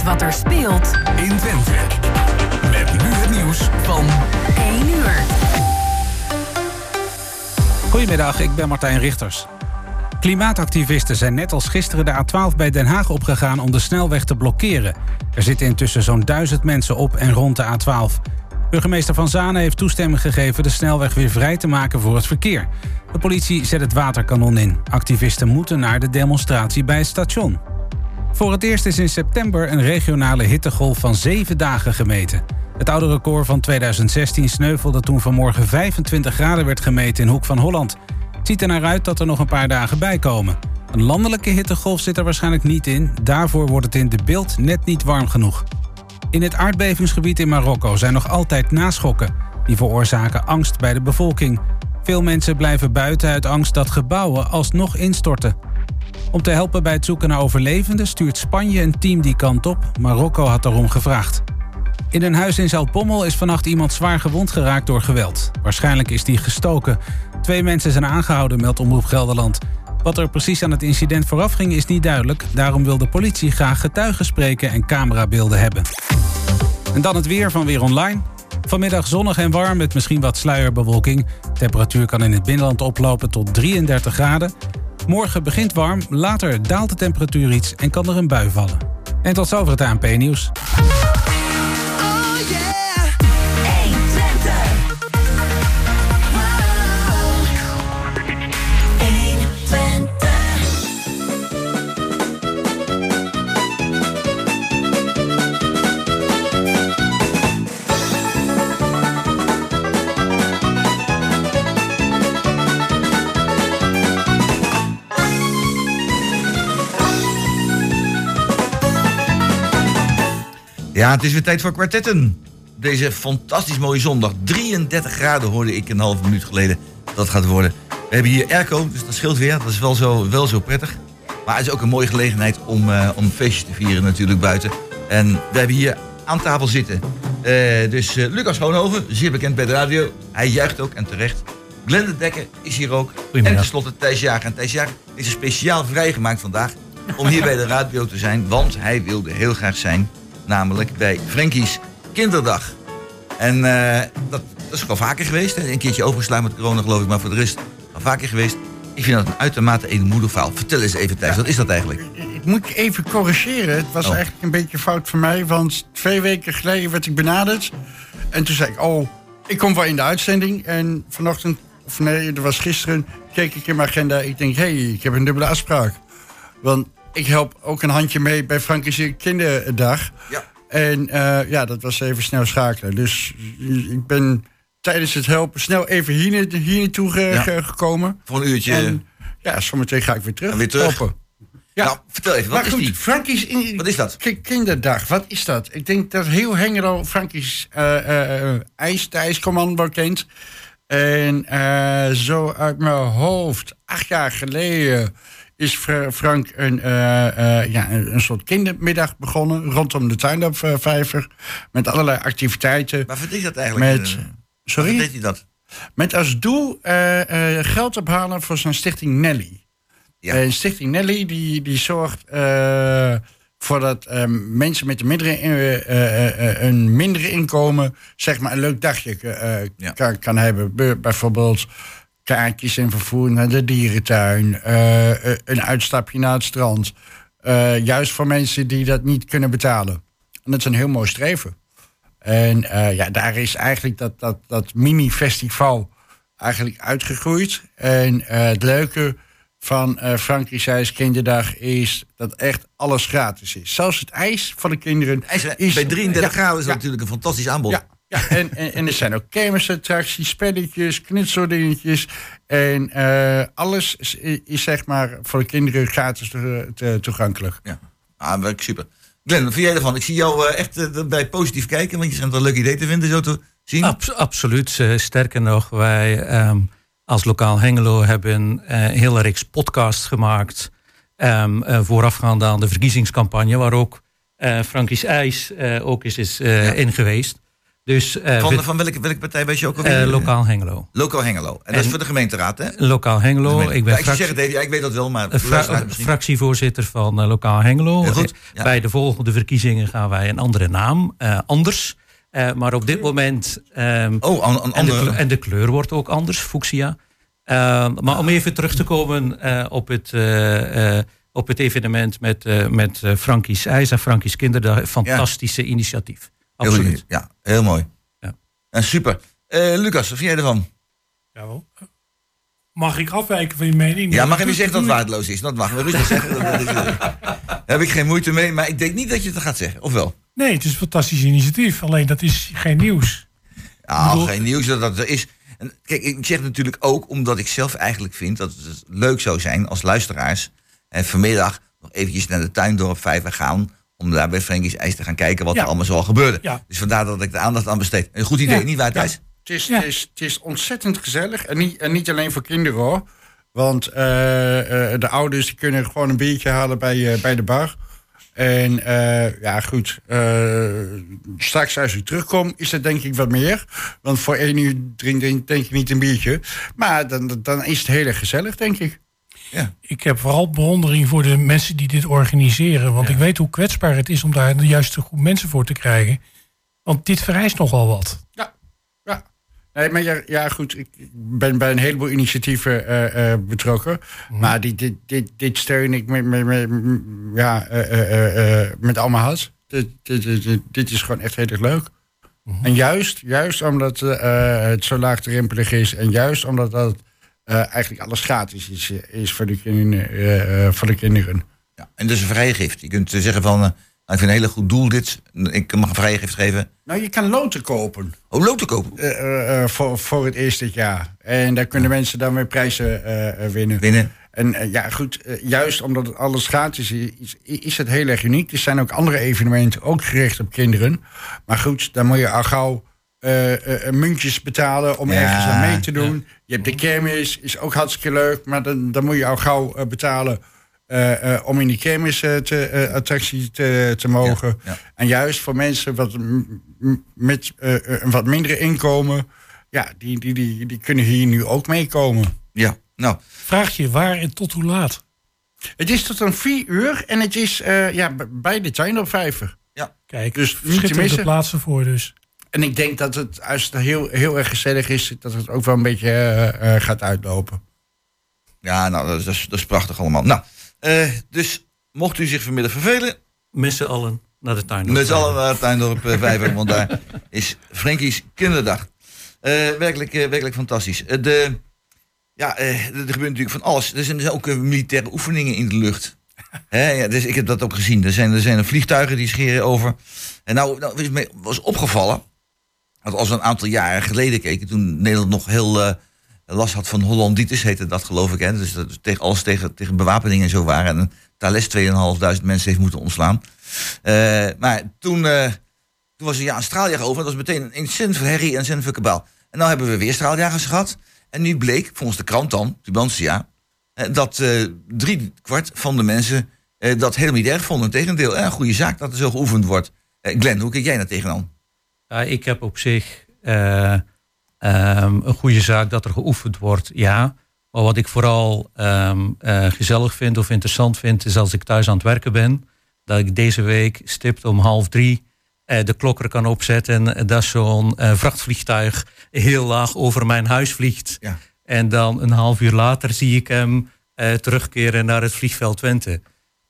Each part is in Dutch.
weet wat er speelt in Twente. Met nu het nieuws van 1 uur. Goedemiddag, ik ben Martijn Richters. Klimaatactivisten zijn net als gisteren de A12 bij Den Haag opgegaan om de snelweg te blokkeren. Er zitten intussen zo'n duizend mensen op en rond de A12. Burgemeester Van Zanen heeft toestemming gegeven de snelweg weer vrij te maken voor het verkeer. De politie zet het waterkanon in. Activisten moeten naar de demonstratie bij het station. Voor het eerst is in september een regionale hittegolf van zeven dagen gemeten. Het oude record van 2016 sneuvelde toen vanmorgen 25 graden werd gemeten in Hoek van Holland. Het ziet er naar uit dat er nog een paar dagen bij komen. Een landelijke hittegolf zit er waarschijnlijk niet in. Daarvoor wordt het in de beeld net niet warm genoeg. In het aardbevingsgebied in Marokko zijn nog altijd naschokken. Die veroorzaken angst bij de bevolking. Veel mensen blijven buiten uit angst dat gebouwen alsnog instorten. Om te helpen bij het zoeken naar overlevenden stuurt Spanje een team die kant op. Marokko had daarom gevraagd. In een huis in Zoutbommel is vannacht iemand zwaar gewond geraakt door geweld. Waarschijnlijk is die gestoken. Twee mensen zijn aangehouden, meldt Omroep Gelderland. Wat er precies aan het incident vooraf ging is niet duidelijk. Daarom wil de politie graag getuigen spreken en camerabeelden hebben. En dan het weer van Weer Online. Vanmiddag zonnig en warm met misschien wat sluierbewolking. temperatuur kan in het binnenland oplopen tot 33 graden. Morgen begint warm, later daalt de temperatuur iets en kan er een bui vallen. En tot zover het ANP-nieuws. Ja, het is weer tijd voor kwartetten. Deze fantastisch mooie zondag. 33 graden hoorde ik een half minuut geleden dat gaat worden. We hebben hier airco, dus dat scheelt weer. Dat is wel zo, wel zo prettig. Maar het is ook een mooie gelegenheid om, uh, om feestjes te vieren natuurlijk buiten. En we hebben hier aan tafel zitten. Uh, dus uh, Lucas Schoonhoven, zeer bekend bij de radio. Hij juicht ook en terecht. Glenda Dekker is hier ook. En tenslotte Thijs Jager. En Thijs Jager is er speciaal vrijgemaakt vandaag om hier bij de radio te zijn. Want hij wilde heel graag zijn namelijk bij Frankie's Kinderdag. En uh, dat, dat, is al vaker geweest. Een keertje overgeslaan met corona, geloof ik, maar voor de rest al vaker geweest. Ik vind dat een uitermate edelmoedig verhaal. Vertel eens even, Thijs, wat is dat eigenlijk? Ik moet even corrigeren. Het was oh. eigenlijk een beetje fout van mij. Want twee weken geleden werd ik benaderd. En toen zei ik, oh, ik kom wel in de uitzending. En vanochtend, of nee, dat was gisteren, keek ik in mijn agenda. Ik denk, hé, hey, ik heb een dubbele afspraak. Want ik help ook een handje mee bij Frankische Kinderdag. Ja. En uh, ja, dat was even snel schakelen. Dus ik ben tijdens het helpen snel even hier, hier naartoe ge, gekomen. Voor een uurtje. En, ja, zometeen ga ik weer terug. En weer terug. Helpen. Ja. Nou, vertel even, wat maar is goed, die? In, wat is dat? Kinderdag, wat is dat? Ik denk dat heel Hengelo Frankie's uh, uh, ijs, de ijscommando kent. En zo uit mijn hoofd, acht jaar geleden is Frank een, uh, uh, ja, een soort kindermiddag begonnen rondom de tuindapvijver. Met allerlei activiteiten. Maar verdient dat eigenlijk? Met, sorry? deed hij dat? Met als doel uh, geld ophalen voor zijn stichting Nelly. Ja. Stichting Nelly die, die zorgt voor dat mensen met een mindere, een mindere inkomen zeg maar een leuk dagje ja. kan, kan hebben. Bijvoorbeeld kaartjes en vervoer naar de dierentuin, uh, een uitstapje naar het strand. Uh, juist voor mensen die dat niet kunnen betalen. En dat is een heel mooi streven. En ja, daar is eigenlijk dat, dat, dat mini-festival eigenlijk uitgegroeid. En het leuke van uh, Kinderdag is dat echt alles gratis is. Zelfs het ijs van de kinderen. IJs, is, bij 33 graden is dat natuurlijk een fantastisch aanbod. Ja, ja, en, en, en, er zijn ook kermisattracties, spelletjes, knutseldingetjes. En uh, alles is, is, zeg maar voor de kinderen gratis te, toegankelijk. Ja, ah, super. Glenn, wat vind jij ervan? Ik zie jou uh, echt uh, bij positief kijken, want je schijnt een leuk idee te vinden zo te zien. Abs absoluut. sterker nog, wij um, als lokaal Hengelo hebben een hele reeks podcasts gemaakt. Um, voorafgaand aan de verkiezingscampagne, waar ook Frankies IJs ook eens is ja. in geweest. Dus, uh, van, van welke, welke partij weet je ook alweer? Uh, lokaal Hengelo. Lokaal Hengelo. En, en, dat is voor de gemeenteraad, hè? Lokaal Hengelo. Ik, ben ja, ik zeg het even, ja, ik weet dat wel, maar... Fra fractievoorzitter van uh, Lokaal Hengelo. Goed. Bij de volgende verkiezingen gaan wij een andere naam, anders. maar op dit moment... Um, oh, een, een en, de andere... en de kleur wordt ook anders, fuchsia. Ehm, maar om even terug te komen op het op het evenement met, uh, met Frankies IJs en Frankies Kinderdag. Fantastische ja. initiatief. Absoluut. Heel, ja, heel mooi. Ja. En super. Uh, Lucas, wat vind jij ervan? Jawel. Mag ik afwijken van je mening? Ja, mag je nu zeggen dat het waardeloos is? Dat mag we rustig zeggen. Daar heb ik geen moeite mee, maar ik denk niet dat je het gaat zeggen, of wel? Nee, het is een fantastisch initiatief. Alleen dat is geen nieuws. Ja, bedoel... geen nieuws dat dat er is. En kijk, ik zeg natuurlijk ook omdat ik zelf eigenlijk vind dat het leuk zou zijn als luisteraars en vanmiddag nog eventjes naar de Tuindorp Vijver gaan. Om daar bij Frankie's IJs te gaan kijken wat er allemaal zo gebeurde. Ja. Dus vandaar dat ik de aandacht aan besteed. Een goed idee, niet waar Thijs? Het is, het, is, het is ontzettend gezellig. En niet, en niet alleen voor kinderen hoor. Want uh, uh, de ouders die kunnen gewoon een biertje halen bij, uh, bij de bar. En ja, goed. straks als u terugkomt, is het denk ik wat meer. Want voor één uur drink, denk, denk ik niet een biertje. Maar dan, dan is het heel erg gezellig, denk ik. Ja. Ik heb vooral bewondering voor de mensen die dit organiseren. Want ik weet hoe kwetsbaar het is om daar de juiste groep mensen voor te krijgen. Want dit vereist nogal wat. Ja, ja. Nee, maar ja, ja, goed. Ik ben bij een heleboel initiatieven uh, uh, betrokken. Mhm. Maar die, dit, dit, dit steun ik met, met, met, ja, uh, met allemaal hart. Dit, dit, dit, dit, is gewoon echt heel erg leuk. Mhm. En juist, juist omdat het zo laagdrempelig is. En juist omdat dat eigenlijk alles gratis is, eh, is voor, de kinderen, uh, voor de kinderen. Ja, en dus een vrije gift. Je kunt zeggen van, uh, ik vind een hele goed doel dit. Ik mag een vrije gift geven. Nou, je kan loten kopen. Oh, loten kopen? voor, voor het eerste jaar. En daar kunnen mensen dan weer prijzen winnen. Winnen. En ja, goed, juist omdat het alles gratis is, is, is, het heel erg uniek. Er zijn ook andere evenementen, ook gericht op kinderen. Maar goed, dan moet je al gauw uh, muntjes betalen om ergens aan mee te doen. Je hebt de kermis, is ook hartstikke leuk, maar dan, dan moet je al gauw betalen om in die kermis te, attractie te, te mogen. En juist voor mensen wat, met een wat mindere inkomen, ja, die, die, die, die kunnen hier nu ook meekomen. Ja, nou. Vraag je waar en tot hoe laat? Het is tot een vier uur en het is ja, bij de Tuin op Vijver. Ja. Kijk, dus schitterende plaatsen voor dus. En ik denk dat het, als het heel, heel erg gezellig is, dat het ook wel een beetje uh, gaat uitlopen. Ja, nou, dat is, dat is prachtig allemaal. Nou, uh, dus mocht u zich vanmiddag vervelen... Met z'n allen naar de tuindorp. Met z'n allen naar de tuindorp uh, Vijver, want daar is Frankie's kinderdag. werkelijk, werkelijk fantastisch. de, ja, er gebeurt natuurlijk van alles. Er zijn dus ook militaire oefeningen in de lucht. He, ja, dus ik heb dat ook gezien. Er zijn, er zijn vliegtuigen die scheren over. En nou, nou was opgevallen want als we een aantal jaren geleden keken, toen Nederland nog heel uh, last had van Hollanditis, heette dat geloof ik. Hè? Dus dat tegen, alles tegen, tegen bewapening en zo waren. En Thales 2.500 mensen heeft moeten ontslaan. Uh, maar toen, uh, toen was er ja, een straaljager over. Dat was meteen een incent van herrie en een voor kabaal. En nou hebben we weer straaljagers gehad. En nu bleek, volgens de krant dan, Tubantia, dat drie kwart van de mensen dat helemaal niet erg vonden. Tegendeel, een goede zaak dat er zo geoefend wordt. Glenn, hoe kijk jij daar tegenaan? Ja, ik heb op zich uh, um, een goede zaak dat er geoefend wordt, ja. Maar wat ik vooral um, uh, gezellig vind of interessant vind, is als ik thuis aan het werken ben, dat ik deze week stipt om half drie uh, de klokker kan opzetten. En dat zo'n vrachtvliegtuig heel laag over mijn huis vliegt. Ja. En dan een half uur later zie ik hem terugkeren naar het vliegveld Twente.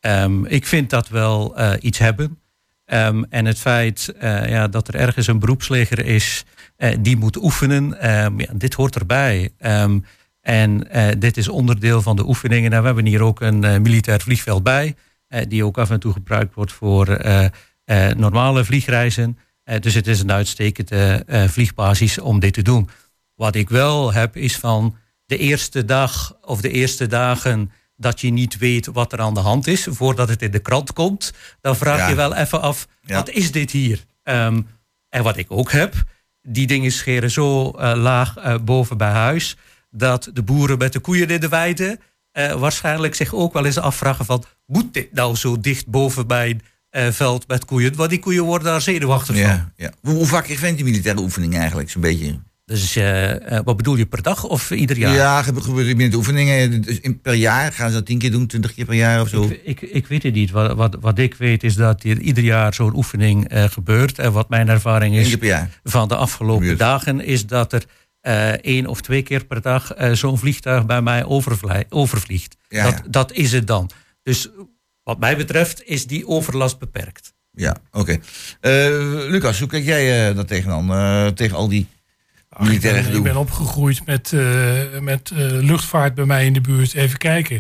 Um, ik vind dat wel iets hebben. Um, en het feit uh, ja, dat er ergens een beroepsleger is uh, die moet oefenen, um, ja, dit hoort erbij. Um, en uh, dit is onderdeel van de oefeningen. Nou, we hebben hier ook een militair vliegveld bij, die ook af en toe gebruikt wordt voor normale vliegreizen. dus het is een uitstekende vliegbasis om dit te doen. Wat ik wel heb is van de eerste dag of de eerste dagen dat je niet weet wat er aan de hand is voordat het in de krant komt, dan vraag je wel even af, wat is dit hier? Um, en wat ik ook heb, die dingen scheren zo uh, laag uh, boven bij huis, dat de boeren met de koeien in de weide uh, waarschijnlijk zich ook wel eens afvragen van, moet dit nou zo dicht boven mijn eh, veld met koeien. Want die koeien worden daar zenuwachtig van. Ja, ja. Hoe, hoe vaak vindt die militaire oefening eigenlijk zo'n beetje? Dus eh, eh, wat bedoel je, per dag of ieder jaar? Ja, gebe- gebeurt met de oefeningen dus in- per jaar. Gaan ze dat tien keer doen, twintig keer per jaar of zo? Ik, ik, ik weet het niet. Wat, wat, wat ik weet is dat hier ieder jaar zo'n oefening eh, gebeurt. En wat mijn ervaring is van de afgelopen Gebeurt. dagen... is dat er één of twee keer per dag zo'n vliegtuig bij mij overvliegt. Ja, dat, ja. dat is het dan. Dus wat mij betreft is die overlast beperkt. Ja, oké. Lucas, hoe kijk jij daar tegenaan? Tegen al die Ach, ik, ben, ik gedoe? ben opgegroeid met, eh, met eh, luchtvaart bij mij in de buurt. Even kijken.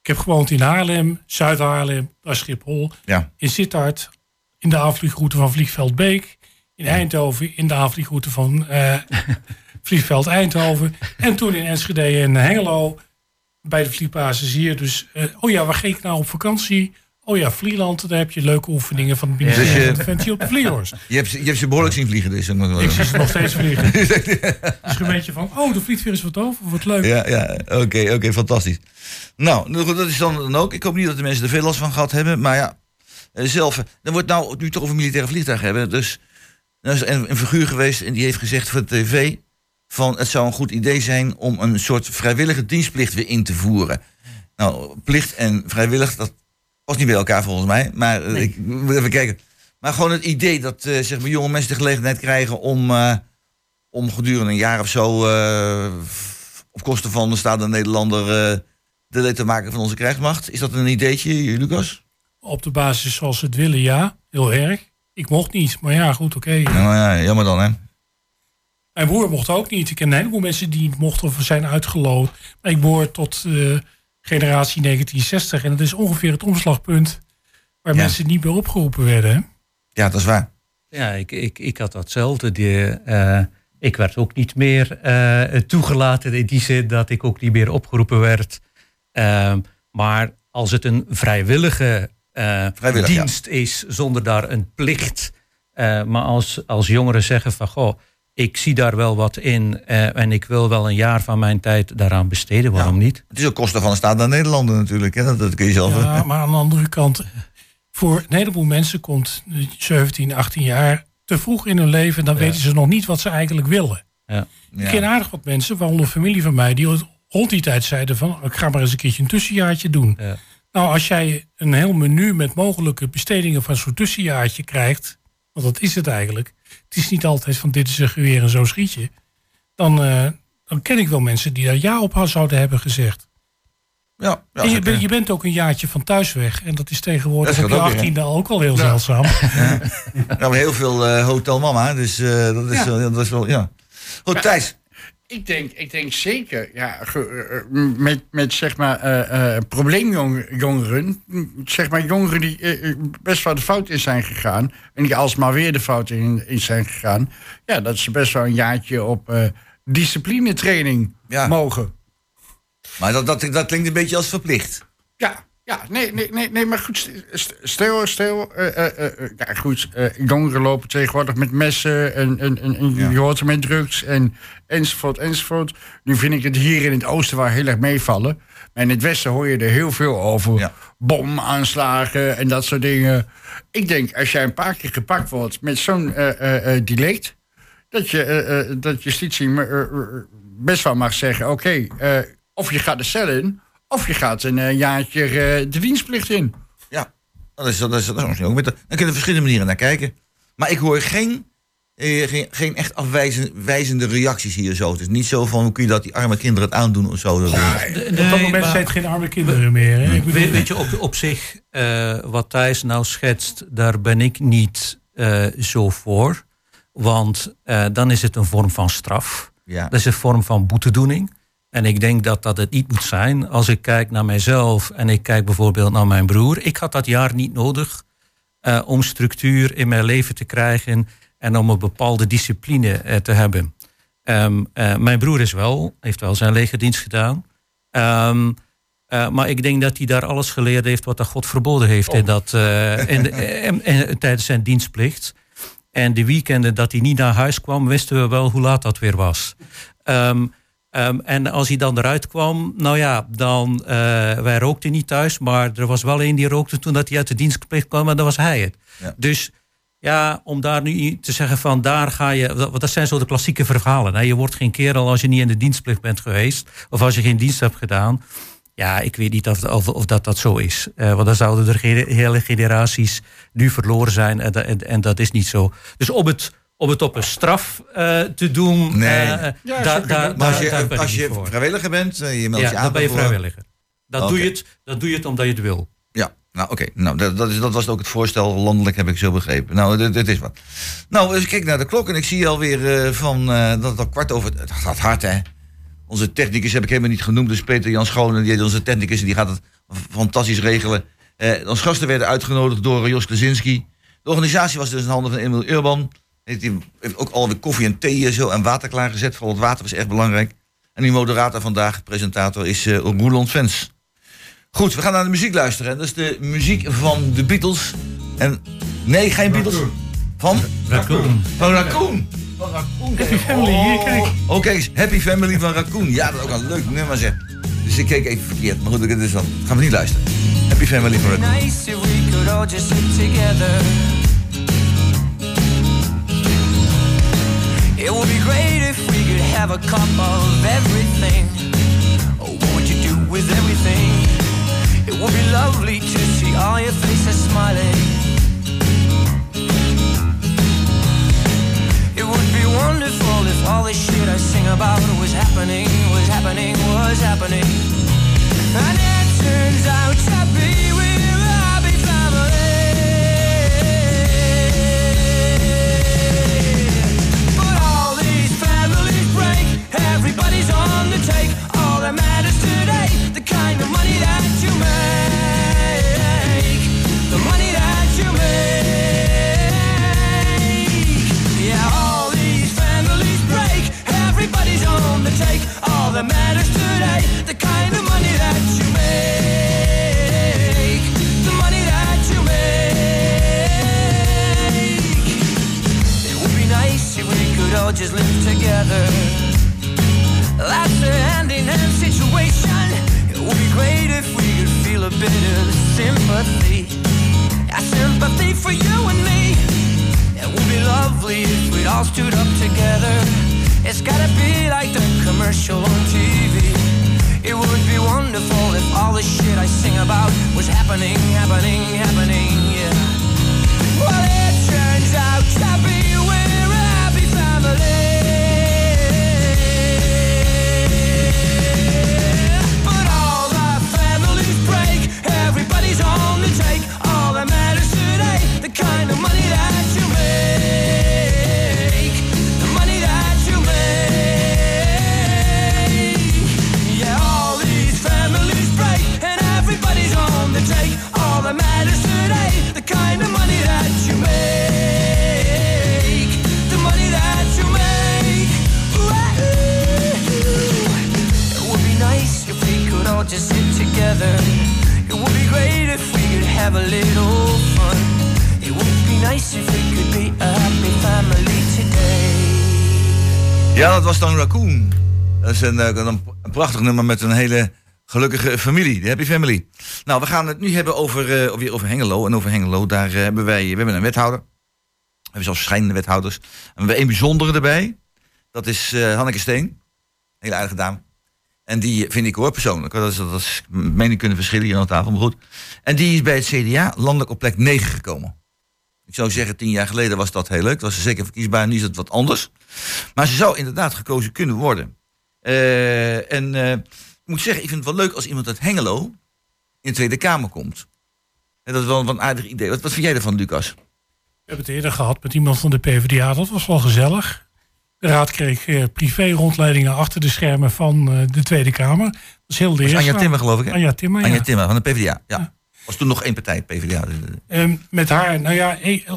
Ik heb gewoond in Haarlem, Zuid-Haarlem, naar Schiphol. Ja, In Sittard, in de aanvliegroute van Vliegveld Beek. In Eindhoven, in de aanvliegroute van eh, Vliegveld Eindhoven. En toen in Enschede en Hengelo, bij de vliegbasis hier. Dus, oh ja, waar ging ik nou op vakantie? Oh ja, Vlieland, daar heb je leuke oefeningen van de Dus ministerie je- van Defensie op de je hebt, ze- je hebt ze behoorlijk zien vliegen dus. Ik zie ze nog steeds vliegen. Dus een beetje van, oh, er vliegt weer eens wat over, wat leuk. Ja, ja, oké, oké, fantastisch. Nou, dat is dan, dan ook. Ik hoop niet dat de mensen er veel last van gehad hebben. Maar ja, eh, zelf, eh, dan wordt nou, nu toch over militaire vliegtuigen hebben. Dus er is een, een figuur geweest en die heeft gezegd voor de tv... van het zou een goed idee zijn om een soort vrijwillige dienstplicht weer in te voeren. Nou, plicht en vrijwillig, dat past niet bij elkaar volgens mij. Maar eh, ik moet even kijken. Maar gewoon het idee dat eh, zeg maar, jonge mensen de gelegenheid krijgen om, eh, om gedurende een jaar of zo eh, op kosten van de staande Nederlander eh de lid te maken van onze krijgsmacht. Is dat een ideetje, Lucas? Op de basis zoals ze het willen, ja, heel erg. Ik mocht niet, maar ja, goed, oké. Nou ja, jammer dan hè. Mijn broer mocht ook niet. Ik ken een heleboel mensen die niet mochten of zijn uitgeloot. Maar ik behoor tot eh, generatie 1960. En dat is ongeveer het omslagpunt waar Ja. mensen niet meer opgeroepen werden. hè. Ja, dat is waar. Ja, ik, ik, ik had datzelfde. Die, eh, ik werd ook niet meer eh, toegelaten in die zin dat ik ook niet meer opgeroepen werd. Ehm, maar als het een vrijwillige eh, Vrijwillig, ja. dienst is zonder daar een plicht. eh, maar als, als jongeren zeggen van goh, ik zie daar wel wat in eh, en ik wil wel een jaar van mijn tijd daaraan besteden, waarom niet? Het is ook kosten van de staande Nederlander natuurlijk. Hè? Dat, dat kun je zelf... Ja, maar aan de andere kant, voor een heleboel mensen komt 17, 18 jaar te vroeg in hun leven. En dan weten ze nog niet wat ze eigenlijk willen. Ja. Ik ken aardig wat mensen, waaronder familie van mij, die rond die tijd zeiden van, ik ga maar eens een keertje een tussenjaartje doen. Ja. Nou, als jij een heel menu met mogelijke bestedingen van zo'n tussenjaartje krijgt, want dat is het eigenlijk. Het is niet altijd van dit is een geweer en zo schiet je. Dan, eh, dan ken ik wel mensen die daar ja op zouden hebben gezegd. Ja, ja, en je, bent, je bent ook een jaartje van thuis weg. En dat is tegenwoordig op je achttiende al ook al heel zeldzaam. Hebben heel veel eh, hotel mama, dus eh, dat, is, Ja. wel- dat is wel, ja. Goed, Thijs. Ik denk, ik denk zeker, ja, eh, eh, met, met zeg maar eh, eh, probleemjongeren, zeg maar jongeren die best wel de fout in zijn gegaan en die alsmaar weer de fout in, in zijn gegaan, ja, dat ze best wel een jaartje op disciplinetraining Ja. mogen. Maar dat, dat, dat klinkt een beetje als verplicht. Ja, ja, nee, nee, nee, nee maar goed, st- stel, stel, eh, eh, eh, ja, goed, jongeren lopen tegenwoordig met messen en, en, en, en Ja. je hoort met drugs en enzovoort, enzovoort. Nu vind ik het hier in het oosten waar heel erg meevallen. Maar in het westen hoor je er heel veel over. Ja. Bomaanslagen en dat soort dingen. Ik denk, als jij een paar keer gepakt wordt met zo'n delict, dat, je, dat justitie best wel mag zeggen: oké, of je gaat de cel in, of je gaat een eh, jaartje eh, de dienstplicht in. Ja, dat is, dat is, dat is misschien ook met de, dan kunnen we verschillende manieren naar kijken. Maar ik hoor geen, eh, geen, geen echt afwijzende reacties hier zo. Het is niet zo van, hoe kun je dat die arme kinderen het aandoen of zo. Dat- op dat moment zijn het geen arme kinderen meer. Hè? Ik bedoel, Weet, weet je, op, op zich, eh, wat Thijs nou schetst, daar ben ik niet eh, zo voor. Want eh, dan is het een vorm van straf. ja. Dat is een vorm van boetedoening. En ik denk dat dat het niet moet zijn. Als ik kijk naar mijzelf en ik kijk bijvoorbeeld naar mijn broer. Ik had dat jaar niet nodig eh, om structuur in mijn leven te krijgen en om een bepaalde discipline eh, te hebben. Ehm, eh, mijn broer is wel, heeft wel zijn legerdienst gedaan. Ehm, eh, maar ik denk dat hij daar alles geleerd heeft wat de God verboden heeft in dat, eh, in, tijdens zijn dienstplicht. En de weekenden dat hij niet naar huis kwam, wisten we wel hoe laat dat weer was. Ehm, Ehm, en als hij dan eruit kwam, nou ja, dan, eh, wij rookten niet thuis, maar er was wel een die rookte toen dat hij uit de dienstplicht kwam en dat was hij het. Ja. Dus ja, om daar nu te zeggen van daar ga je, want dat zijn zo de klassieke verhalen. Hè? Je wordt geen kerel als je niet in de dienstplicht bent geweest of als je geen dienst hebt gedaan. Ja, ik weet niet of, of, of dat dat zo is. Eh, want dan zouden er hele generaties nu verloren zijn en, dat- en, en dat is niet zo. Dus om het, om het op een straf eh, te doen, Nee. eh, Ja, daar- Maar als je, daar ben ik als je vrijwilliger bent, eh, je meldt je aan. dan ben je vrijwilliger. Dan, doe je het, dan doe je het omdat je het wil. Ja, nou oké. Nou, dat, dat, is, dat was ook het voorstel landelijk, heb ik zo begrepen. Nou, dit, dit is wat. Nou, ik kijk naar de klok en ik zie alweer eh van eh, dat het al kwart over... Het gaat hard, hè? Onze technicus heb ik helemaal niet genoemd. Dus Peter Jan Schoonen, die, onze technicus, die gaat het fantastisch regelen. Eh onze gasten werden uitgenodigd door Jos Klasinski. De organisatie was dus in handen van Emil Urban. Heeft, die, heeft ook alweer koffie en thee en zo en water klaargezet. Vooral het water was echt belangrijk. En die moderator vandaag, presentator, is eh Roeland Vens. Goed, we gaan naar de muziek luisteren. Dat is de muziek van de Beatles. En nee, geen Beatles. Van? Raccoon. Van Raccoon. Van Raccoon. Happy Family, hier, kijk. Oh, eens. Happy Family van Raccoon. Ja, dat is ook een leuk nummer zeg. Dus ik keek even verkeerd. Maar goed, dat is dan. Gaan we niet luisteren. Happy Family van Raccoon. nice if we could all just sit together. It would be great if we could have a cup of everything. Oh, what would you do with everything? It would be lovely to see all your faces smiling. It would be wonderful if all the shit I sing about was happening, was happening, was happening. And it turns out to be just live together. That's a hand in hand situation. Would be great if we could feel a bit of sympathy. A sympathy for you and me. It would be lovely if we'd all stood up together. It's gotta be like the commercial on TV. It would be wonderful if all the shit I sing about was happening, happening, happening, yeah. Well, it turns out to be the take. All that matters today, the kind of money that have a little fun. It would be nice if we could be a happy family today. Ja, dat was dan Raccoon. Dat is een, eh, prachtig nummer met een hele gelukkige familie. De Happy Family. Nou, we gaan het nu hebben over, eh, weer over Hengelo. En over Hengelo, daar eh, hebben wij we hebben een wethouder. We hebben zelfs verschillende wethouders. En we hebben één bijzondere erbij. Dat is Hanneke Steen. Hele aardige dame. En die vind ik hoor persoonlijk. Dat is, dat is mening kunnen verschillen hier aan tafel, maar goed. En die is bij het CDA landelijk op plek 9 gekomen. Ik zou zeggen, tien jaar geleden was dat heel leuk. Dat was zeker verkiesbaar, nu is het wat anders. Maar ze zou inderdaad gekozen kunnen worden. Eh, en eh, ik moet zeggen, ik vind het wel leuk als iemand uit Hengelo in de Tweede Kamer komt. En dat is wel een aardig idee. Wat, wat vind jij ervan, Lucas? We hebben het eerder gehad met iemand van de PvdA. Dat was wel gezellig. De raad kreeg eh, privé-rondleidingen achter de schermen van eh, de Tweede Kamer. Dat is heel eerste. Anja Timmer, geloof ik. Hè? Anja Timmer, ja. Anja Timmer van de PvdA. Ja. Was toen nog één partij, PvdA. Ehm, met haar, nou ja, eh,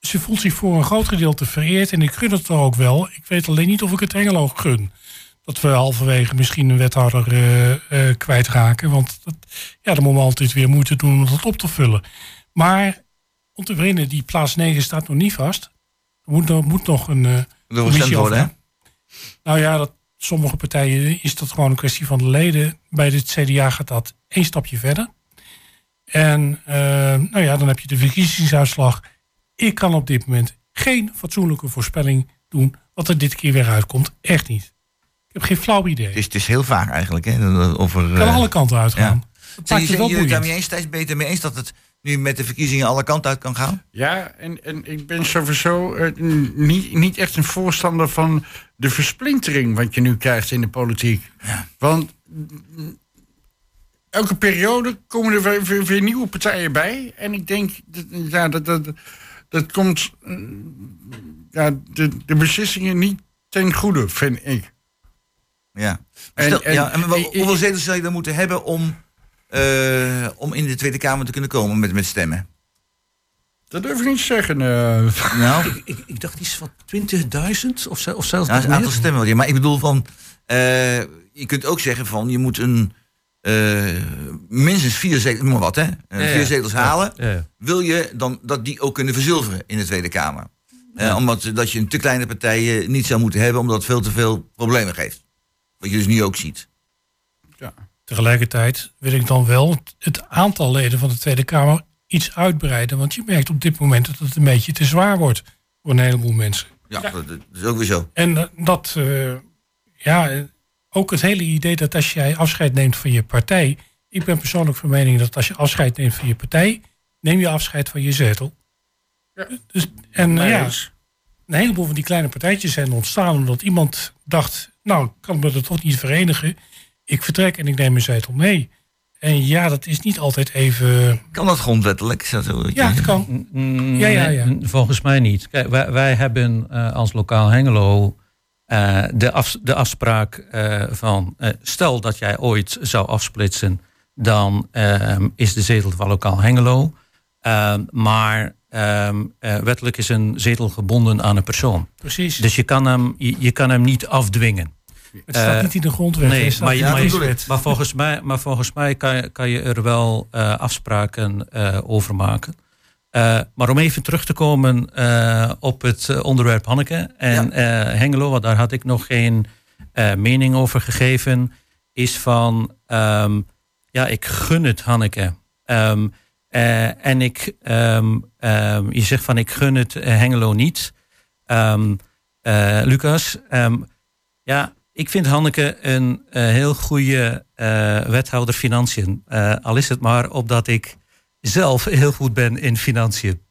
ze voelt zich voor een groot gedeelte vereerd. En ik gun het er ook wel. Ik weet alleen niet of ik het Hengelo gun. Dat we halverwege misschien een wethouder eh, kwijtraken. Want dat, ja, dan moeten we altijd weer moeite doen om dat op te vullen. Maar om te beginnen, die plaats 9 staat nog niet vast. Er moet, nog- moet nog een Wil gestemd worden, hè? over. Nou ja, dat sommige partijen is dat gewoon een kwestie van de leden. Bij het CDA gaat dat één stapje verder. En eh, nou ja, dan heb je de verkiezingsuitslag. Ik kan op dit moment geen fatsoenlijke voorspelling doen wat er dit keer weer uitkomt. Echt niet. Ik heb geen flauw idee. Het is, het is heel vaag eigenlijk. Hè? Er, Het kan eh, alle kanten uitgaan. ja. Dat Zijn maakt het boeiend. eens, je het ermee eens dat het nu met de verkiezingen alle kanten uit kan gaan? Ja, en, en ik ben sowieso eh, niet, niet echt een voorstander van de versplintering wat je nu krijgt in de politiek. Want mm, elke periode komen er weer, weer, weer nieuwe partijen bij. En ik denk, dat, ja, dat, dat, dat komt ja, de, de beslissingen niet ten goede, vind ik. Ja. En- Stel- en- ja, en hoeveel zetels zou je dan moeten hebben om, eh, om in de Tweede Kamer te kunnen komen met, met stemmen? Dat durf ik niet te zeggen. eh. Nou, Ik, ik, ik dacht iets van 20.000 of, ze- of zelfs Ja, nog een aantal meer. stemmen. ja. Maar ik bedoel van, eh, je kunt ook zeggen van, je moet een eh, minstens vier zetels, maar wat, hè, Ja, vier ja. zetels halen. Ja, ja. Wil je dan dat die ook kunnen verzilveren in de Tweede Kamer? Eh, omdat dat je een te kleine partij niet zou moeten hebben, omdat het veel te veel problemen geeft. Wat je dus nu ook ziet. Tegelijkertijd wil ik dan wel het- aantal leden van de Tweede Kamer iets uitbreiden. Want je merkt op dit moment dat het een beetje te zwaar wordt voor een heleboel mensen. Ja, Dat, dat is ook weer zo. En eh, dat, eh, ja, eh, ook het hele idee dat als jij afscheid neemt van je partij. Ik ben persoonlijk van mening dat als je afscheid neemt van je partij, neem je afscheid van je zetel. Dus, en ja, een heleboel van die kleine partijtjes zijn ontstaan omdat iemand dacht, nou, ik kan me er toch niet verenigen. Ik vertrek en ik neem mijn zetel mee. En ja, dat is niet altijd even. Kan dat grondwettelijk? Is dat zo? Ja, het kan. Mm, Ja, ja, ja. mm, Volgens mij niet. Kijk, wij, wij hebben eh, als lokaal Hengelo eh, de, af, de afspraak eh, van... eh, stel dat jij ooit zou afsplitsen... dan ehm, is de zetel van lokaal Hengelo. Ehm, maar ehm, eh, wettelijk is een zetel gebonden aan een persoon. Precies. Dus je kan hem, je, je kan hem niet afdwingen. Het staat eh, niet in de grondwet. Nee, het maar, in je- de maar, je- kieswet. maar volgens mij, maar volgens mij kan, je- kan je er wel eh, afspraken eh, over maken. Eh, maar om even terug te komen eh, op het onderwerp Hanneke en eh, Hengelo, want daar had ik nog geen eh, mening over gegeven, is van, ehm, ja, ik gun het Hanneke. Ehm, eh, en ik, ehm, ehm, je zegt van, ik gun het Hengelo niet. Ehm, eh, Lucas, ehm, ja, ik vind Hanneke een eh, heel goede eh, wethouder financiën. Eh, al is het maar opdat ik zelf heel goed ben in financiën.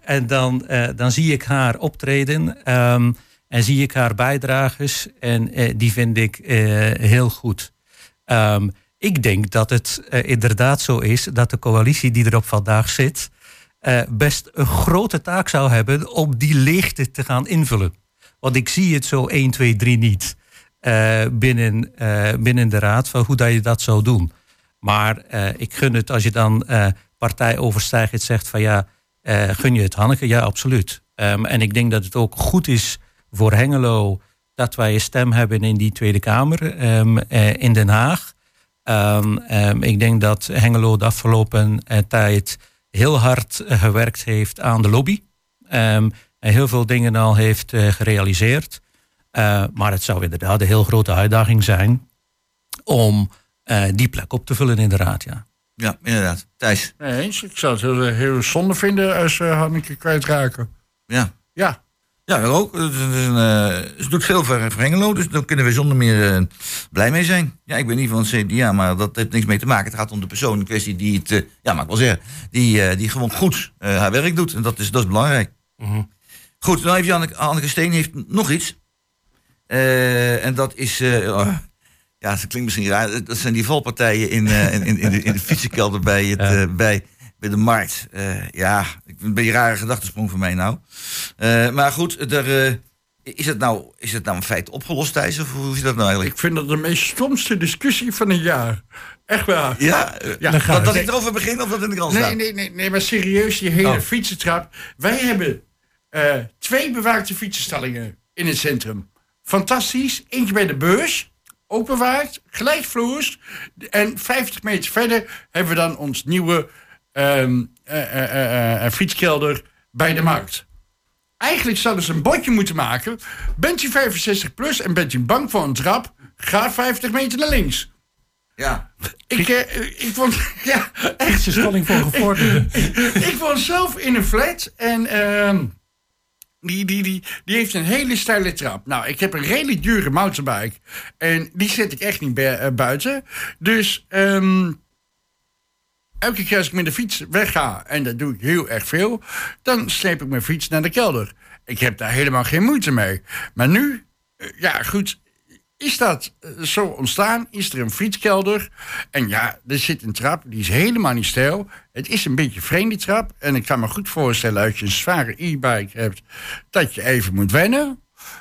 En dan, dan zie ik haar optreden ehm, en zie ik haar bijdrages en die vind ik heel goed. Ehm, ik denk dat het inderdaad zo is dat de coalitie die er op vandaag zit best een grote taak zou hebben om die leegte te gaan invullen. Want ik zie het zo 1, 2, 3 niet eh, binnen, eh, binnen de raad van hoe dat je dat zou doen. Maar eh, ik gun het als je dan partijoverstijgend zegt van ja, gun je het Hanneke? Ja, absoluut. Ehm, en ik denk dat het ook goed is voor Hengelo dat wij een stem hebben in die Tweede Kamer ehm, eh, in Den Haag. Ehm, ik denk dat Hengelo de afgelopen tijd heel hard gewerkt heeft aan de lobby. En heel veel dingen al heeft gerealiseerd. Eh, maar het zou inderdaad een heel grote uitdaging zijn om eh, die plek op te vullen in de raad. Ja. Ja, inderdaad. Thijs. Nee eens. Ik zou het heel, heel zonde vinden als ze Hanneke kwijtraken. Ja. Ja. Ja, dat ook. Het is een, eh, ze doet veel voor, voor Hengelo, dus daar kunnen we zonder meer eh, blij mee zijn. Ja, ik ben niet van het CDA, maar dat heeft niks mee te maken. Het gaat om de persoon in kwestie die het, eh, ja, mag ik wel zeggen, die, eh, die gewoon goed eh, haar werk doet. En dat is, dat is belangrijk. Goed, dan heeft Janneke, Anneke Steen heeft nog iets. Eh, en dat is, eh, oh, ja, dat klinkt misschien raar. Dat zijn die valpartijen in, eh, in, in, in de, in de fietsenkelder bij, het, Ja. bij, bij de markt. Eh, ja, ik- een beetje een rare gedachtesprong voor mij nou. Eh, maar goed, er, eh, is, het nou, is het nou een feit opgelost, Thijs? Of hoe zit dat nou eigenlijk? Ik vind dat de meest stomste discussie van een jaar. Echt waar. Ja, Ja, dat, ik erover begin of dat in de krant Nee, staat? nee, nee, nee, maar serieus, die hele Oh. fietsentrap. Wij hebben eh, twee bewaakte fietsenstallingen in het centrum. Fantastisch. Eentje bij de beurs, bewaakt, gelijkvloers. En 50 meter verder hebben we dan ons nieuwe ehm, eh, eh, eh, fietskelder bij de markt. eigenlijk zouden ze een bordje moeten maken. Bent u 65 plus en bent u bang voor een trap? Ga 50 meter naar links. Ja. Ik, eh, ik vond, ja, echt. Voor gevorderden. ik woon zelf in een flat en ehm, die, die, die, die heeft een hele steile trap. Nou, ik heb een redelijk dure mountainbike en die zet ik echt niet eh, buiten. Dus ehm, elke keer als ik met de fiets wegga, en dat doe ik heel erg veel, dan sleep ik mijn fiets naar de kelder. Ik heb daar helemaal geen moeite mee. Maar nu, eh, ja goed, is dat eh, zo ontstaan? Is er een fietskelder? En ja, er zit een trap, die is helemaal niet stijl. Het is een beetje vreemd, die trap. En ik kan me goed voorstellen, als je een zware e-bike hebt, dat je even moet wennen.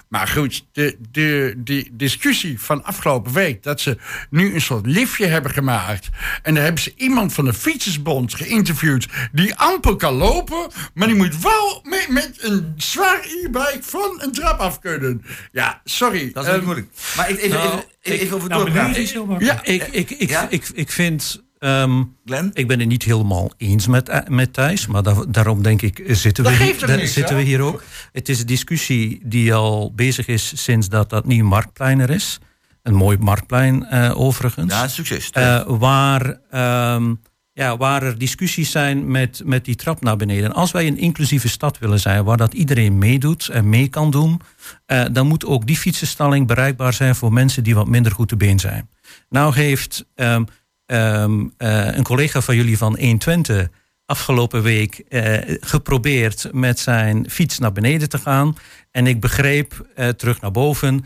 Maar goed, de, de, de discussie van afgelopen week... dat ze nu een soort liftje hebben gemaakt... en daar hebben ze iemand van de Fietsersbond geïnterviewd... die amper kan lopen, maar die moet wel met, met een zwaar e-bike... van een trap af kunnen. Ja, sorry. Dat is niet ehm, moeilijk. Maar ik, even, nou, even, even, even over Nou, makkelijk. ja, Ik, ik, ik, Ja? ik, ik vind. Ehm, Glenn? ik ben het niet helemaal eens met, eh, met Thijs, maar da- daarom denk ik zitten, we hier, niks, zitten we hier ook. Het is een discussie die al bezig is sinds dat dat nieuwe marktplein er is. Een mooi marktplein eh, overigens. Ja, succes. Eh, waar, ehm, ja, waar er discussies zijn met, met die trap naar beneden. Als wij een inclusieve stad willen zijn, waar dat iedereen meedoet en mee kan doen, eh, dan moet ook die fietsenstalling bereikbaar zijn voor mensen die wat minder goed te been zijn. Nou heeft ehm, ehm, eh, een collega van jullie van 120 afgelopen week eh, geprobeerd met zijn fiets naar beneden te gaan. En ik begreep eh, terug naar boven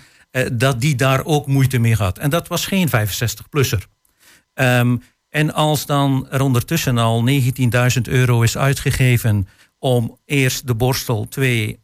dat die daar ook moeite mee had. En dat was geen 65-plusser. Ehm, en als dan er ondertussen al 19.000 euro is uitgegeven om eerst de borstel, twee,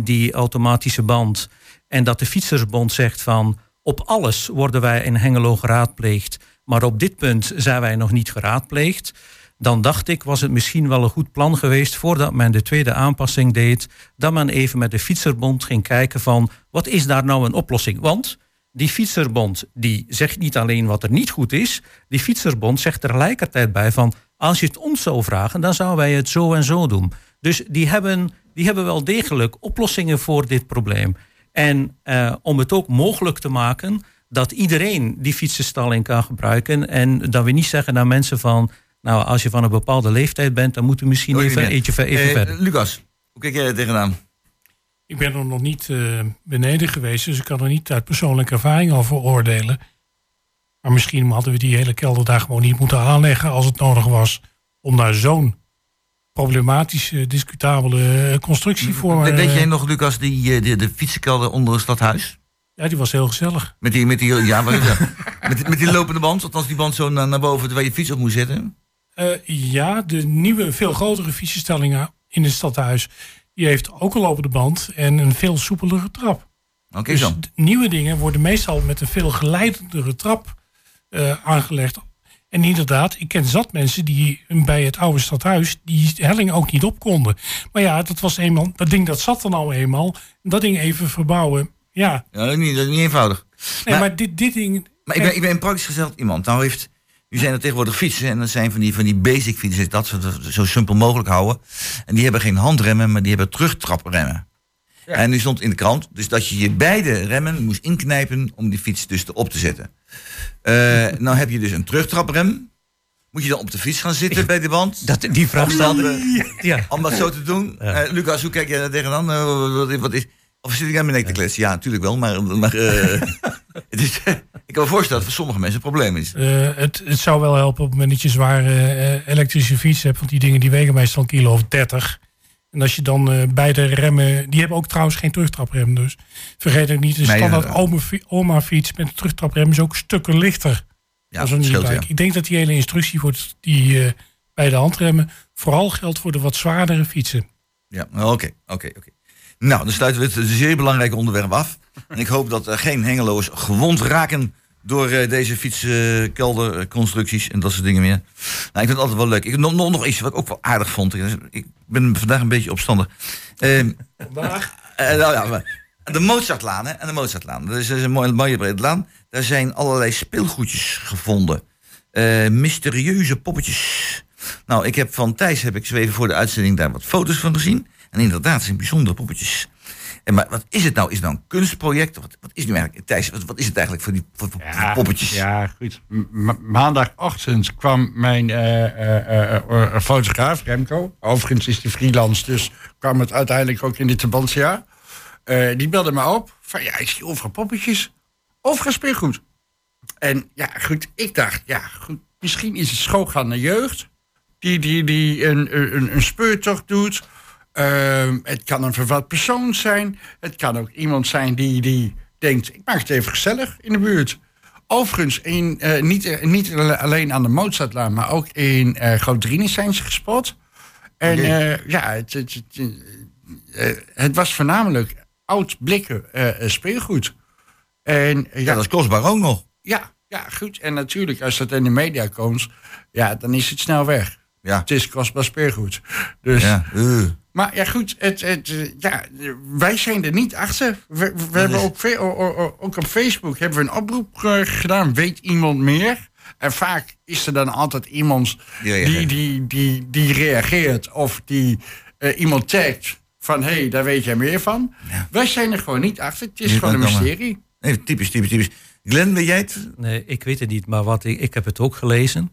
die automatische band. En dat de Fietsersbond zegt van op alles worden wij in Hengelo geraadpleegd. Maar op dit punt zijn wij nog niet geraadpleegd. Dan dacht ik, was het misschien wel een goed plan geweest voordat men de tweede aanpassing deed. Dat men even met de Fietserbond ging kijken van wat is daar nou een oplossing? Want die fietserbond die zegt niet alleen wat er niet goed is. Die fietserbond zegt tegelijkertijd bij van... als je het ons zou vragen, dan zouden wij het zo en zo doen. Dus die hebben, die hebben wel degelijk oplossingen voor dit probleem. En eh, om het ook mogelijk te maken dat iedereen die fietsenstalling kan gebruiken... en dat we niet zeggen naar mensen van... nou, als je van een bepaalde leeftijd bent... dan moeten we misschien even, eentje even Eh, verder. Lucas, hoe kijk jij er tegenaan? Ik ben er nog niet eh, beneden geweest, dus ik kan er niet uit persoonlijke ervaring over oordelen. Maar misschien hadden we die hele kelder daar gewoon niet moeten aanleggen als het nodig was. Om daar zo'n problematische, discutabele eh, constructie voor. We- Weet jij nog, Lucas, die, de, de fietsenkelder onder het stadhuis? Ja, die was heel gezellig. Met die, met die, ja, dat? met, met die lopende band, althans die band zo naar, naar boven waar je fiets op moet zetten. Eh, ja, de nieuwe, veel grotere fietsenstellingen in het stadhuis. Die heeft ook een lopende band en een veel soepelere trap. Oké, Dus zo. d- nieuwe dingen worden meestal met een veel geleidendere trap eh, aangelegd. En inderdaad, ik ken zat mensen die bij het oude stadhuis die helling ook niet op konden. Maar ja, dat was eenmaal, dat ding dat zat er nou eenmaal. Dat ding even verbouwen. Ja, Ja, dat is niet, dat is niet eenvoudig. nee, Maar- maar, dit, dit ding. Maar ik ben, ik ben een praktisch gesteld iemand. Nou heeft, nu zijn er tegenwoordig fietsen en dat zijn van die, van die basic fietsen, dat ze het zo simpel mogelijk houden. En die hebben geen handremmen, maar die hebben terugtrapremmen. En nu stond in de krant, dus dat je je beide remmen moest inknijpen om die fiets dus op te zetten. Eh, nou heb je dus een terugtraprem. Moet je dan op de fiets gaan zitten bij de band? Dat, die vraag stelde. Ja. Om dat zo te doen. Eh, Lucas, hoe kijk jij daar tegenaan? Eh, wat, wat is, of zit ik aan mijn nek te kletsen? Ja, natuurlijk wel. Maar, maar eh, het is, ik kan me voorstellen dat het voor sommige mensen een probleem is. eh, het, het zou wel helpen op het moment dat je zware eh, elektrische fiets hebt. Want die dingen die wegen meestal een kilo of 30. En als je dan eh, beide remmen. Die hebben ook trouwens geen terugtraprem. Dus vergeet ook niet. Een standaard oma, oma fiets met een terugtraprem is ook stukken lichter. Ja, dat scheelt, ja. Ik denk dat die hele instructie voor die eh, bij de handremmen vooral geldt voor de wat zwaardere fietsen. Ja, oké, oké, oké. Nou, dan sluiten we het zeer belangrijke onderwerp af. En ik hoop dat er geen hengeloos gewond raken door eh, deze fietskelderconstructies en dat soort dingen meer. Nou, ik vind het altijd wel leuk. Ik nog, nog, nog iets wat ik ook wel aardig vond. Ik ben vandaag een beetje opstandig. Ehm, Vandaag? eh, nou ja, maar de Mozartlaan, hè? En de Mozartlaan. Dat is, een mooie, mooie brede laan. Daar zijn allerlei speelgoedjes gevonden. Eh, mysterieuze poppetjes. Nou, ik heb van Thijs heb ik zo even voor de uitzending daar wat foto's van gezien. En inderdaad, het zijn bijzondere poppetjes. En maar wat is het nou? Is het nou een kunstproject? Wat, wat is nu eigenlijk, Thijs? Wat, wat is het eigenlijk voor die, voor, voor die poppetjes? Ja, goed. Ma- maandagochtend kwam mijn eh, eh, eh, fotograaf, Remco. Overigens is die freelance, dus kwam het uiteindelijk ook in dit Tabantia. Die belde me op van ja, ik zie overal poppetjes. Overal speelgoed. En ja, goed, ik dacht, ja, goed, misschien is het schoolgaande jeugd die, die, die een, een, een speurtocht doet. Ehm, het kan een vervat persoon zijn. Het kan ook iemand zijn die, die denkt, ik maak het even gezellig in de buurt. Overigens, in, eh, niet, eh, niet alleen aan de Mozartlaan, maar ook in Groot-Drienis zijn ze gespot. En ja, het, het, het, het was voornamelijk oud blikken speelgoed. En eh, Ja, dat is kostbaar ook nog. ja, ja, goed. En natuurlijk, als dat in de media komt, ja, dan is het snel weg. Ja. Het is kostbaar speelgoed. Dus, Ja. Maar ja, goed, het, het, ja, wij zijn er niet achter. We, we hebben ook, op Facebook hebben we een oproep eh, gedaan. Weet iemand meer? En vaak is er dan altijd iemand Die die, reageert. die, die, die reageert of die eh, iemand tagt van hé, hey, daar weet jij meer van. Wij zijn er gewoon niet achter. Het is Nee, gewoon een mysterie. Nee, typisch, typisch, typisch. Glenn, weet jij het? Nee, ik weet het niet, maar wat ik, ik heb het ook gelezen.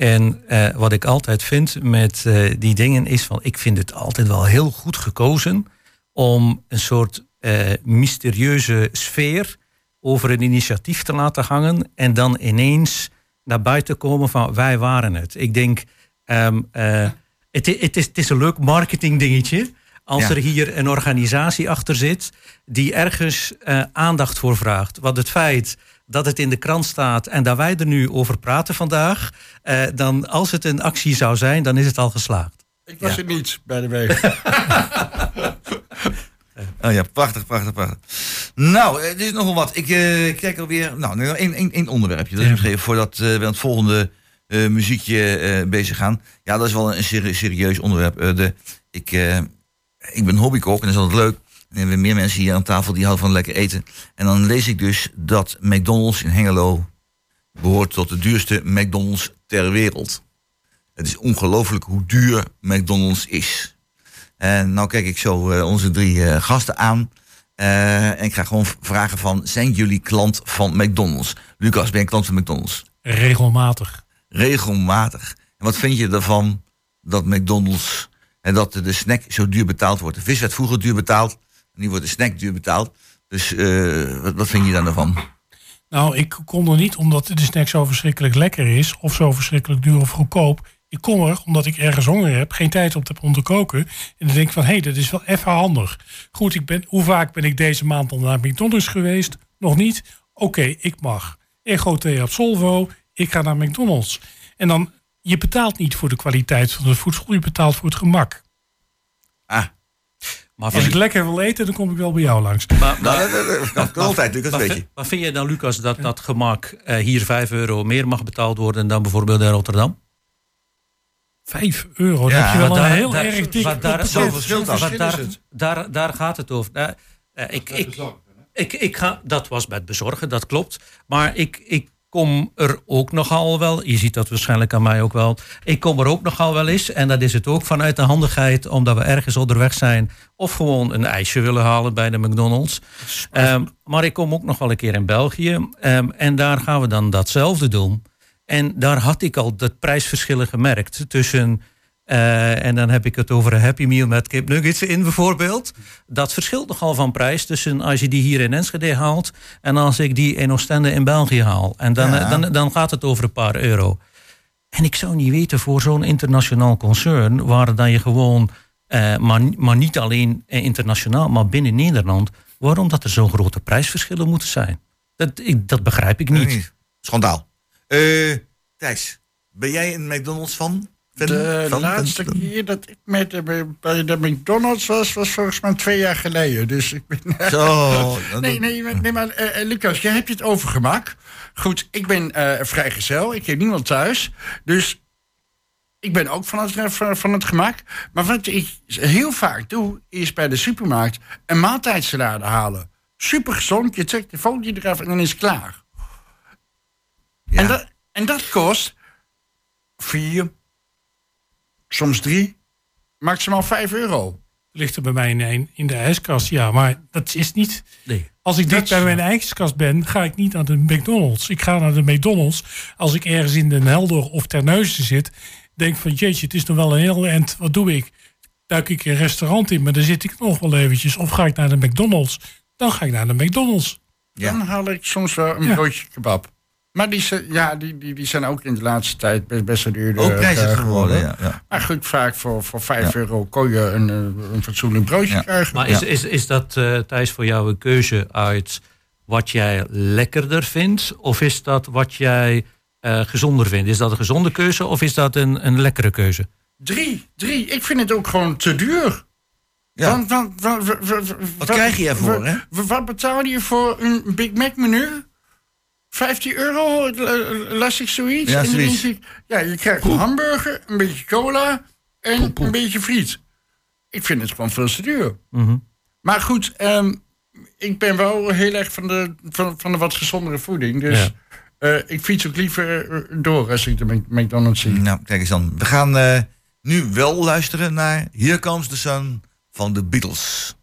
En eh, wat ik altijd vind met eh, die dingen is van, ik vind het altijd wel heel goed gekozen om een soort eh, mysterieuze sfeer over een initiatief te laten hangen en dan ineens naar buiten komen van wij waren het. Ik denk, ehm, eh, het, het, is, het is een leuk marketing dingetje. Als Ja. er hier een organisatie achter zit die ergens aandacht voor vraagt. Want het feit dat het in de krant staat en dat wij er nu over praten vandaag, eh, dan als het een actie zou zijn, dan is het al geslaagd. Ik was Ja. er niet, bij de week. Oh ja, prachtig, prachtig, prachtig. Nou, het is nogal wat. Ik eh, kijk alweer. Nou, één, één, één onderwerpje. Dat is misschien voordat eh, we aan het volgende eh, muziekje eh, bezig gaan. Ja, dat is wel een seri- serieus onderwerp. Eh, de, ik, eh, ik ben hobbykok en dat is altijd leuk. En we hebben meer mensen hier aan tafel die houden van lekker eten. En dan lees ik dus dat McDonald's in Hengelo behoort tot de duurste McDonald's ter wereld. Het is ongelooflijk hoe duur McDonald's is. En nou kijk ik zo eh, onze drie eh, gasten aan. Eh, en ik ga gewoon vragen van, zijn jullie klant van McDonald's? Lucas, ben je klant van McDonald's? Regelmatig. Regelmatig. En wat vind je ervan dat McDonald's... en dat de snack zo duur betaald wordt? De vis werd vroeger duur betaald. Nu wordt de snack duur betaald. Dus eh, wat, wat vind je daar nou van? Nou, ik kom er niet omdat de snack zo verschrikkelijk lekker is. Of zo verschrikkelijk duur of goedkoop. Ik kom er omdat ik ergens honger heb. Geen tijd op heb om te koken. En dan denk ik van, hé, hey, dat is wel even handig. Goed, ik ben, hoe vaak ben ik deze maand al naar McDonald's geweest? Nog niet? Oké, ik mag. Ego T Absolvo. Ik ga naar McDonald's. En dan, je betaalt niet voor de kwaliteit van het voedsel. Je betaalt voor het gemak. Maar Als ik lekker wil eten, dan kom ik wel bij jou langs. maar, nou, dat, dat, dat kan, altijd, Lucas, weet je. maar vind je dan, Lucas, dat dat gemak eh, hier 5 euro meer mag betaald worden dan bijvoorbeeld in Rotterdam? Vijf euro, dan Ja, heb je wel maar een daar- heel daar- erg dik maar daar- verschil daar, daar, daar gaat het over. Nou, eh, ik, ik, ik, ik ga, dat was met bezorgen, dat klopt. Maar ik, ik kom er ook nogal wel, je ziet dat waarschijnlijk aan mij ook wel. Ik kom er ook nogal wel eens. En dat is het ook vanuit de handigheid, omdat we ergens onderweg zijn. Of gewoon een ijsje willen halen bij de McDonald's. Ehm, maar ik kom ook nog wel een keer in België. Ehm, en daar gaan we dan datzelfde doen. En daar had ik al dat prijsverschillen gemerkt tussen. Eh, en dan heb ik het over een Happy Meal met kip nuggets in bijvoorbeeld. Dat verschilt nogal van prijs tussen als je die hier in Enschede haalt... en als ik die in Oostende in België haal. En dan, Ja. dan, dan gaat het over een paar euro. En ik zou niet weten voor zo'n internationaal concern... waar dan je gewoon, eh, maar, maar niet alleen eh, internationaal... maar binnen Nederland, waarom dat er zo'n grote prijsverschillen moeten zijn. Dat, ik, dat begrijp ik niet. Schandaal. Thijs, ben jij een McDonald's van? De Van? laatste keer dat ik met de, bij de McDonald's was, was volgens mij twee jaar geleden. Dus ik ben. Zo. Nee, nee, maar- nee maar eh, eh, Lucas, jij hebt het over gemak. Goed, ik ben eh vrijgezel. Ik heb niemand thuis. Dus ik ben ook van het, van, van het gemak. Maar wat ik heel vaak doe, is bij de supermarkt een maaltijdsalade halen. Super gezond. Je trekt de folie eraf en dan is het klaar. Ja. En, dat, en dat kost 4, soms drie, maximaal vijf euro. Ligt er bij mij in, een- in de ijskast, ja. Maar dat is niet... Nee. Als ik dicht bij mijn ijskast ben, ga ik niet naar de McDonald's. Ik ga naar de McDonald's als ik ergens in Den Helder of Terneuzen zit. Denk van, jeetje, het is nog wel een heel eind. Wat doe ik? Duik ik een restaurant in, maar dan zit ik nog wel eventjes. Of ga ik naar de McDonald's? Dan ga ik naar de McDonald's. Ja. Dan haal ik soms wel een Ja. broodje kebab. Maar die, zijn- ja, die, die, die zijn ook in de laatste tijd best, best Ook prijzig eh, geworden, ja. ja. Maar goed, vaak voor, voor 5 Ja. euro kon je een, eh, een fatsoenlijk broodje Ja. krijgen. Maar is, is, is dat, eh Thijs, voor jou een keuze uit wat jij lekkerder vindt? Of is dat wat jij eh, gezonder vindt? Is dat een gezonde keuze of is dat een, een lekkere keuze? Drie, drie. Ik vind het ook gewoon te duur. Ja. Want, want, Wat krijg je ervoor, hè? wa- Wat betaal je voor een Big Mac menu? 15 euro, eh, las ik zoiets. Ja, En dan zoiets. ik, ja, je krijgt een hamburger, een beetje cola en een beetje friet. Ik vind het gewoon veel te duur. Mhm. Maar goed, ehm, ik ben wel heel erg van de, van, van de wat gezondere voeding. Dus Ja. eh, ik fiets ook liever eh, door als ik de Mc- McDonald's zie. Nou, kijk eens dan. We gaan eh, nu wel luisteren naar Here Comes the Sun van de Beatles.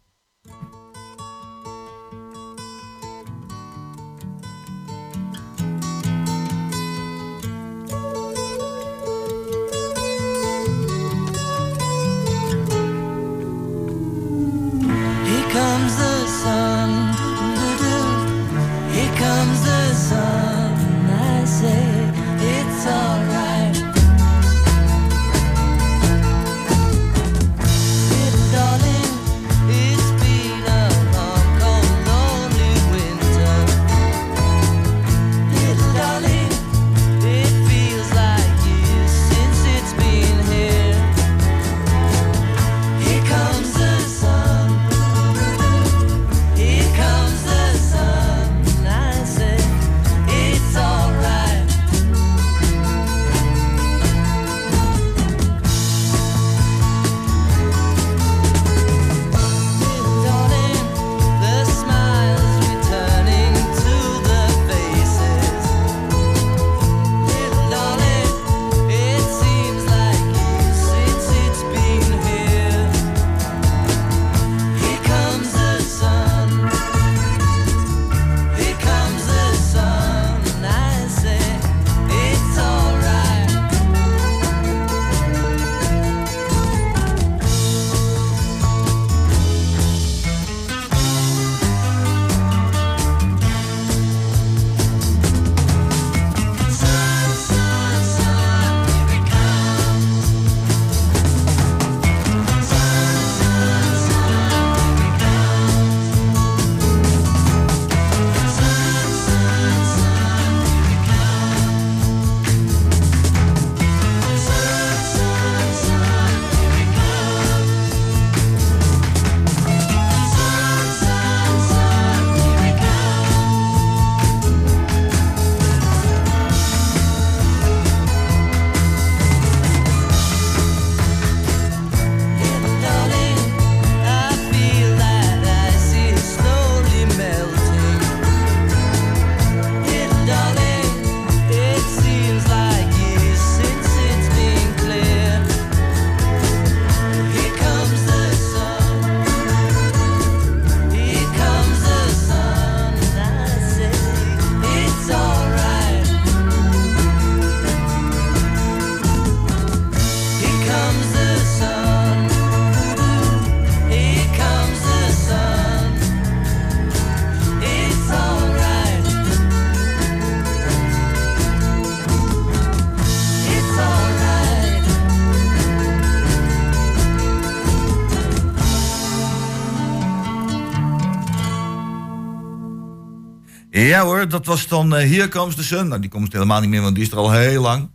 Ja hoor, dat was dan eh, Here Comes the Sun. Nou, die komt helemaal niet meer, want die is er al heel lang.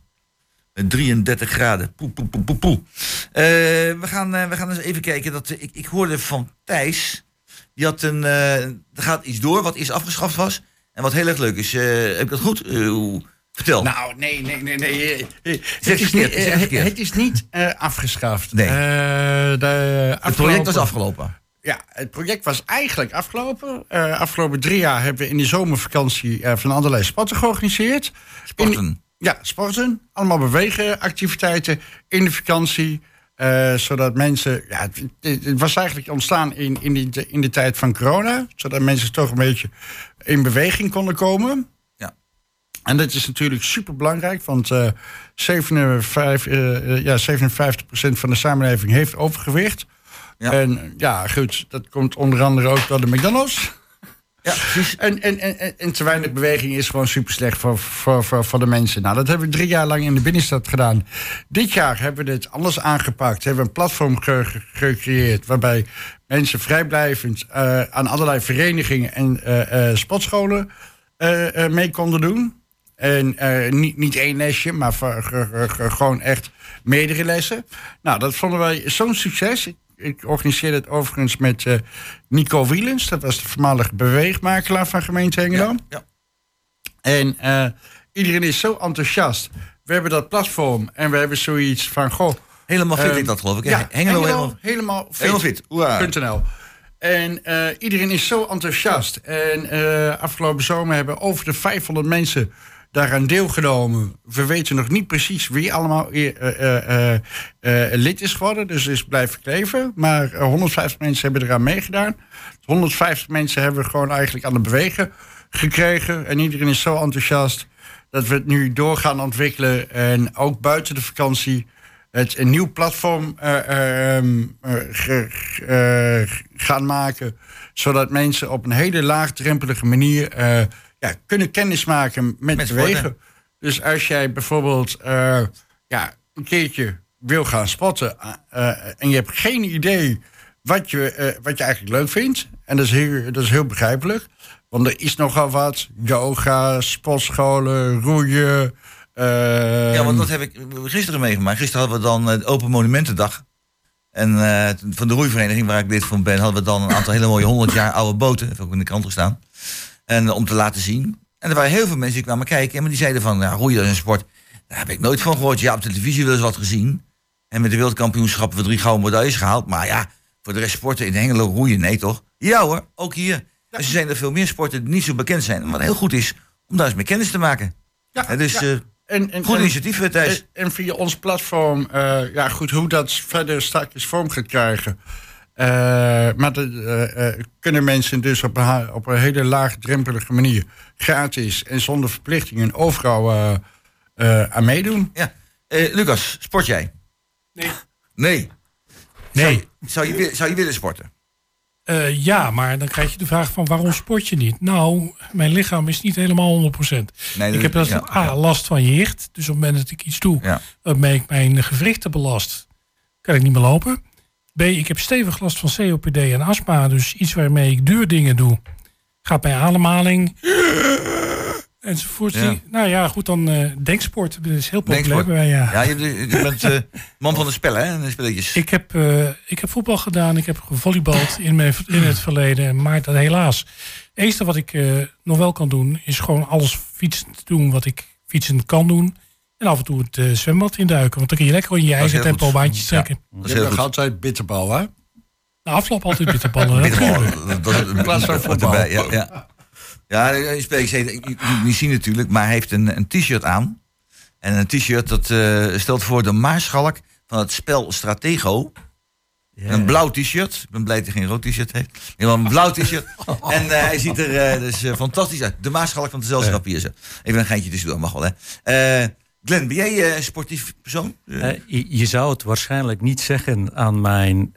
Met 33 graden. Poe, poe, poe, poe, poe. Eh, we, gaan, eh, we gaan eens even kijken. Dat, ik, ik hoorde van Thijs. Die had een. er gaat iets door wat eerst afgeschaft was. En wat heel erg leuk is. Heb ik dat goed? Vertel. Nou, nee, nee, nee. nee. Het is niet, zeg verkeerd. het is niet afgeschaft. Nee. De het project was afgelopen. Ja, het project was eigenlijk afgelopen. Eh afgelopen drie jaar hebben we in de zomervakantie eh, van allerlei sporten georganiseerd. Sporten. In- Ja, sporten. Allemaal bewegen, activiteiten in de vakantie. eh, zodat mensen. Ja, het, was eigenlijk ontstaan in, in, die, in de tijd van corona. Zodat mensen toch een beetje in beweging konden komen. Ja. En dat is natuurlijk super belangrijk, want eh 57, eh, eh, ja, 57% van de samenleving heeft overgewicht. Ja. En ja, goed, dat komt onder andere ook door de McDonald's. Ja, precies. En, en, en, en- te weinig beweging is gewoon super slecht voor, voor, voor, voor de mensen. Nou, dat hebben we drie jaar lang in de binnenstad gedaan. Dit jaar hebben we dit anders aangepakt. Hebben we een platform ge- ge- gecreëerd waarbij mensen vrijblijvend eh, aan allerlei verenigingen en eh, sportscholen mee konden doen. En niet, niet één lesje, maar voor- ge- gewoon echt meerdere lessen. Nou, dat vonden wij zo'n succes. Ik, ik organiseerde het overigens met eh, Nico Wielens. Dat was de voormalige beweegmakelaar van gemeente Hengelo. Ja. En eh, iedereen is zo enthousiast. We hebben dat platform en we hebben zoiets van... Goh, Helemaal fit Ehm, is dat, geloof ik. hè? ja, Hengelo, helemaal, helemaal fit. helemaal. En eh, iedereen is zo enthousiast. En afgelopen zomer hebben over de 500 mensen daaraan deelgenomen. We weten nog niet precies wie allemaal eh, eh, eh, lid is geworden. Dus is blijven kleven. Maar eh, 150 mensen hebben eraan meegedaan. 150 mensen hebben we gewoon eigenlijk aan het bewegen gekregen. En iedereen is zo enthousiast dat we het nu door gaan ontwikkelen. En ook buiten de vakantie het een nieuw platform eh, ehm, eh, eh, gaan maken. Zodat mensen op een hele laagdrempelige manier ja, kunnen kennismaken met, Met sporten. Dus als jij bijvoorbeeld eh, ja, een keertje wil gaan spotten eh, en je hebt geen idee wat je, eh, wat je eigenlijk leuk vindt. En dat is, heel, dat is heel begrijpelijk. Want er is nogal wat. Yoga, sportscholen, roeien. eh, Ja, want dat heb ik gisteren meegemaakt. Gisteren hadden we dan eh, de Open Monumentendag. En eh, van de roeivereniging waar ik lid van ben, hadden we dan een aantal hele mooie 100 jaar oude boten. Heeft ook in de krant gestaan. En eh, om te laten zien. En er waren heel veel mensen die kwamen kijken. Maar die zeiden van, ja, roeien is een sport. Daar heb ik nooit van gehoord. Ja, op televisie wel eens wat gezien. En met de wereldkampioenschappen we drie gouden medailles gehaald. Maar ja, voor de rest sporten in Hengelo roeien, nee toch? Ja hoor, ook hier. Dus er zijn er veel meer sporten die niet zo bekend zijn. Wat heel goed is, om daar eens mee kennis te maken. Ja, dus ja. eh, En, en, goed en- initiatief, eh, Thijs. En, en via ons platform, ja goed, hoe dat verder straks vorm gaat krijgen. Eh, maar eh, eh, kunnen mensen dus op een, op een hele laagdrempelige manier gratis en zonder verplichtingen overal eh, eh, aan meedoen. Ja. Eh, Lucas, sport jij? Nee. Nee. Nee. Zou je, zou je willen sporten? Eh, ja, maar dan krijg je de vraag van waarom sport je niet? Nou, mijn lichaam is niet helemaal 100%. Nee, ik heb dat- dat ja, A, last van jicht. Dus op het moment dat ik iets doe Ja. waarmee ik mijn gewrichten belast, kan ik niet meer lopen. B, ik heb stevig last van COPD en astma. Dus iets waarmee ik duur dingen doe. Gaat mijn ademhaling enzovoort. Ja. Nou ja, goed, dan eh denksport. Dat is heel populair bij ja. Ja, je, je bent eh, man van de spellen, hè? De spelletjes. Ik heb, eh, ik heb voetbal gedaan, ik heb gevolleybald in, mijn, in het verleden. Maar dat helaas. Het enige wat ik nog wel kan doen, is gewoon alles fietsend doen wat ik fietsend kan doen. En af en toe het eh, zwembad induiken. Want dan kun je lekker in je eigen tempo goed. baantjes trekken. Dat Je is heel goed. altijd bitterbal, hè? Na afloop altijd bitterballen. Dat- dat- In plaats van dat- voetbal. Ja, ja. ja je kunt het niet zien natuurlijk, maar hij heeft een, een t-shirt aan. En een t-shirt dat eh, stelt voor de maarschalk van het spel Stratego. Een blauw t-shirt. Ik ben blij dat hij geen rood t-shirt heeft. Helemaal een blauw t-shirt. En eh, hij ziet er eh, dus eh, fantastisch uit. De maarschalk van het gezelschap hier. Zo. Even een geintje tussendoor, mag wel hè. Glenn, ben jij een sportief persoon? Eh, Eh, je, je zou het waarschijnlijk niet zeggen aan mijn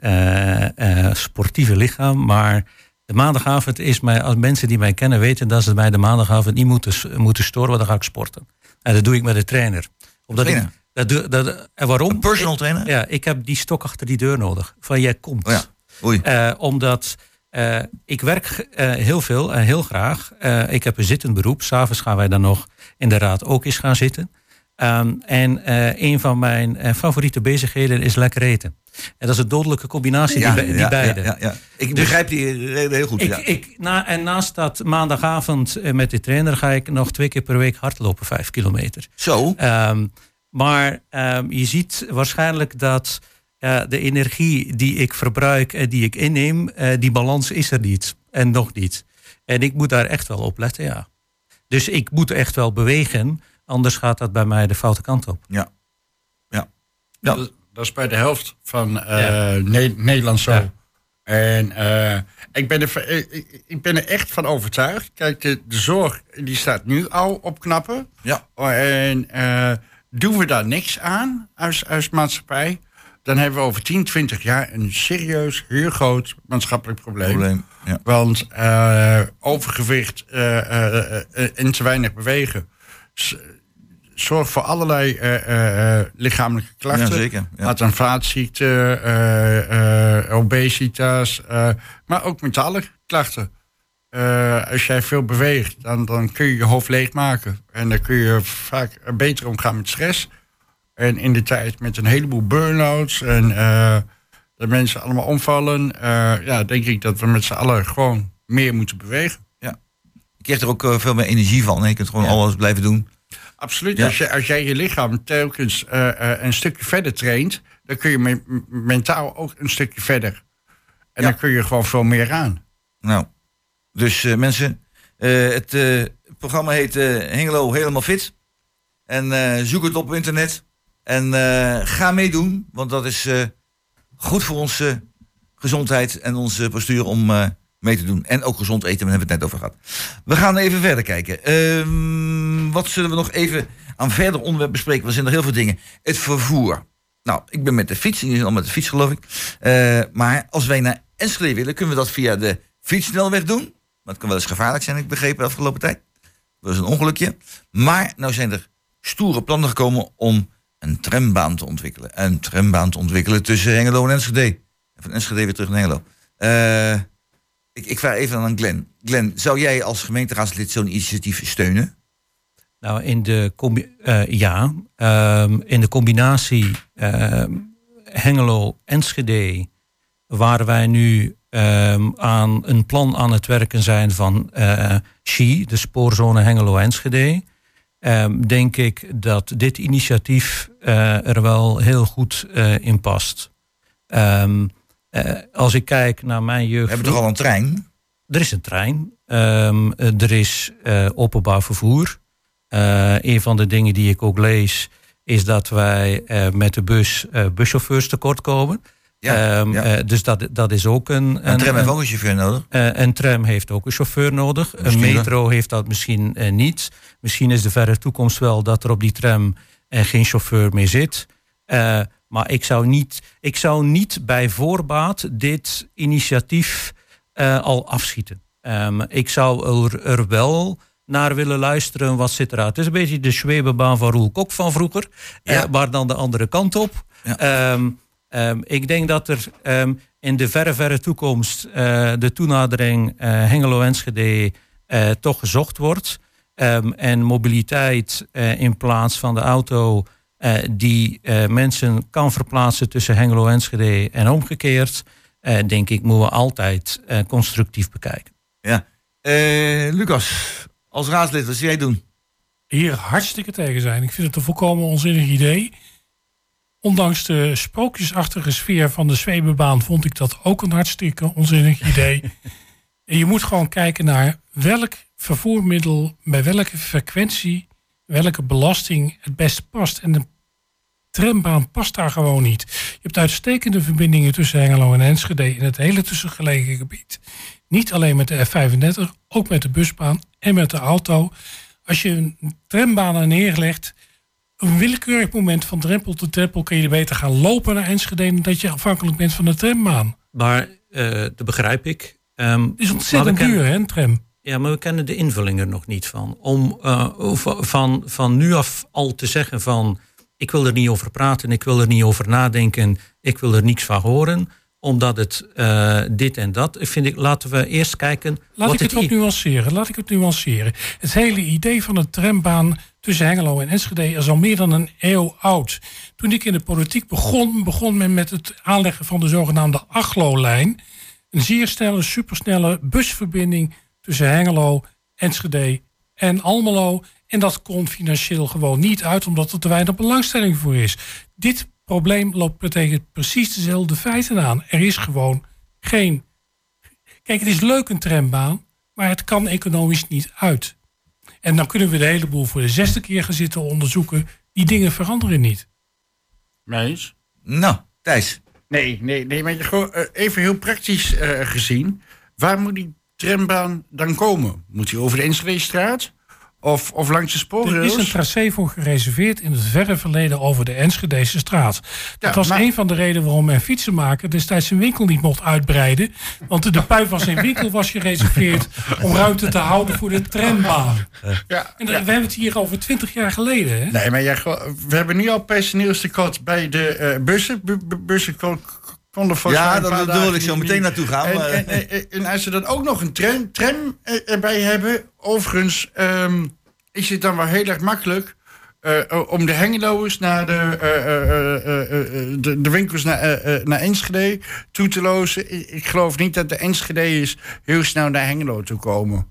sportieve lichaam, maar de maandagavond is mij, als mensen die mij kennen weten dat ze mij de maandagavond niet moeten, moeten storen, want dan ga ik sporten. En dat doe ik met de trainer. Omdat Trainer? Ik, dat, doe- dat, en waarom? een personal trainer? Ik, ja, ik heb die stok achter die deur nodig. Van jij komt. Oh ja. Omdat ik werk heel veel en heel graag. Ik heb een zittend beroep. S'avonds gaan wij dan nog in de raad ook eens gaan zitten. Ehm, en eh, een van mijn eh, favoriete bezigheden is lekker eten. En dat is een dodelijke combinatie, die, die beide. Ja, ja. Ik begrijp die reden heel goed. Ik, ja. ik, na, en naast dat maandagavond eh, met de trainer ga ik nog twee keer per week hardlopen, vijf kilometer. Zo. Ehm, maar ehm, je ziet waarschijnlijk dat de energie die ik verbruik en die ik inneem, die balans is er niet. En nog niet. En ik moet daar echt wel op letten, ja. Dus ik moet echt wel bewegen Anders gaat dat bij mij de foute kant op. Ja. Ja. Ja. Dat, dat is bij de helft van eh, Ja. Ne- Nederland zo. Ja. En eh, ik, ben er, van- ik- ben er echt van overtuigd. Kijk, de, de zorg die staat nu al op knappen. Ja. En eh, doen we daar niks aan als, als maatschappij... dan hebben we over 10, 20 jaar een serieus, heel groot maatschappelijk probleem. Probleem. Ja. Want eh, overgewicht eh, eh, eh, eh, en te weinig bewegen... z- zorgt voor allerlei eh, eh, eh, lichamelijke klachten. Ja, zeker. Ja. Hart- en vaatziekten, obesitas, maar ook mentale klachten. Als jij veel beweegt, dan, dan kun je je hoofd leegmaken. En dan kun je vaak beter omgaan met stress. En in de tijd met een heleboel burn-outs en dat mensen allemaal omvallen, ja, denk ik dat we met z'n allen gewoon meer moeten bewegen. Je krijgt er ook veel meer energie van. hè. Je kunt gewoon Ja. alles blijven doen. Absoluut. Ja. Als, je, als jij je lichaam telkens eh, eh, een stukje verder traint, dan kun je me- mentaal ook een stukje verder. En Ja. dan kun je gewoon veel meer aan. Nou, dus eh, mensen, het programma heet Hengelo Helemaal Fit. En zoek het op internet. En ga meedoen, want dat is goed voor onze gezondheid en onze postuur om mee te doen. En ook gezond eten, daar hebben we het net over gehad. We gaan even verder kijken. Ehm, wat zullen we nog even aan verder onderwerp bespreken? Er zijn nog heel veel dingen. Het vervoer. Nou, ik ben met de fiets, jullie zijn al met de fiets geloof ik. Eh, maar als wij naar Enschede willen, kunnen we dat via de fietssnelweg doen. Maar het kan wel eens gevaarlijk zijn, ik begrepen, de afgelopen tijd. Dat is een ongelukje. Maar nou zijn er stoere plannen gekomen om een trambaan te ontwikkelen. Een trambaan te ontwikkelen tussen Hengelo en Enschede. En van Enschede weer terug naar Hengelo. Eh, ik, ik vraag even aan Glenn. Glenn, zou jij als gemeenteraadslid zo'n initiatief steunen? Nou, in de, eh, ja, Ehm, in de combinatie ehm, Hengelo-Enschede, waar wij nu ehm, aan een plan aan het werken zijn van eh SHI, de spoorzone Hengelo-Enschede, ehm, denk ik dat dit initiatief eh, er wel heel goed in past. Ehm, eh, als ik kijk naar mijn We jeugd. hebben toch al een trein? Er is een trein. Ehm, eh, er is eh, openbaar vervoer. Een van de dingen die ik ook lees is dat wij met de bus buschauffeurs tekort komen. Ja, ja. eh, dus dat, dat is ook een. Een tram heeft een- ook een chauffeur nodig. een tram heeft ook een chauffeur nodig. Een metro heeft dat misschien niet. Misschien is de verre toekomst wel dat er op die tram geen chauffeur meer zit. Maar ik zou, niet, ik zou niet bij voorbaat dit initiatief eh, al afschieten. Ehm, ik zou er, er wel naar willen luisteren. Wat zit eruit? Het is een beetje de Schwebebaan van Roel Kok van vroeger. eh, Ja. maar dan de andere kant op. Ja. Ehm, ehm, ik denk dat er in de verre, verre toekomst eh, de toenadering Hengelo-Enschede toch gezocht wordt. En mobiliteit in plaats van de auto eh, die eh, mensen kan verplaatsen tussen Hengelo-Enschede en omgekeerd, eh, denk ik, moeten we altijd eh, constructief bekijken. Ja. Eh, Lucas, als raadslid, wat zou jij doen? hier hartstikke tegen zijn. Ik vind het een volkomen onzinnig idee. Ondanks de sprookjesachtige sfeer van de Zwebebaan vond ik dat ook een hartstikke onzinnig idee. en je moet gewoon kijken naar welk vervoermiddel bij welke frequentie, welke belasting het beste past. En de trambaan past daar gewoon niet. Je hebt uitstekende verbindingen tussen Hengelo en Enschede in het hele tussengelegen gebied. Niet alleen met de F35, ook met de busbaan en met de auto. Als je een trambaan er neerlegt, een willekeurig moment van drempel tot drempel kun je beter gaan lopen naar Enschede dan dat je afhankelijk bent van de trambaan. Maar eh, dat begrijp ik. Ehm, Het is ontzettend duur, hè, een tram. Ja, maar we kennen de invulling er nog niet van. Om eh, van, van, nu af al te zeggen van... ik wil er niet over praten, ik wil er niet over nadenken... ik wil er niks van horen, omdat het eh, dit en dat... vind ik, laten we eerst kijken... Laat wat ik het wat nuanceren. Laat ik het nuanceren. Het hele idee van een trambaan tussen Hengelo en Enschede is al meer dan een eeuw oud. Toen ik in de politiek begon, begon men met het aanleggen van de zogenaamde Aglo-lijn. Een zeer snelle, supersnelle busverbinding tussen Hengelo, Enschede en Almelo. En dat kon financieel gewoon niet uit, omdat er te weinig belangstelling voor is. Dit probleem loopt tegen precies dezelfde feiten aan. Er is gewoon geen Kijk, het is leuk een trambaan, maar het kan economisch niet uit. En dan kunnen we de hele boel voor de zesde keer gaan zitten onderzoeken. Die dingen veranderen niet. Mees? Nou, Thijs. Nee, nee, nee, maar je gewoon, eh, even heel praktisch eh, gezien. Waar moet die trambaan dan komen? Moet hij over de Enschedestraat? Of, of langs de Er spoorrails? is een tracé voor gereserveerd in het verre verleden over de Enschedese straat. Dat Ja, was maar- een van de redenen waarom mijn fietsenmaker destijds zijn winkel niet mocht uitbreiden. Want de pui van zijn winkel was gereserveerd om ruimte te houden voor de trambaan. Ja, En dan- we hebben het hier over twintig jaar geleden. Hè? Nee, maar ja, we hebben nu al personeelstekort bij de bussen. Bu- bu- bussen kon- Ja, daar wil ik zo meteen naartoe gaan. En, maar- en, en, en als ze dan ook nog een tram, tram eh, erbij hebben, overigens ehm, is het dan wel heel erg makkelijk eh, eh, om de Hengeloers naar de, eh, eh, eh, eh, eh, de, de winkels naar, eh, eh, naar Enschede toe te lozen. Ik, ik geloof niet dat de Enschede's heel snel naar Hengelo toe komen.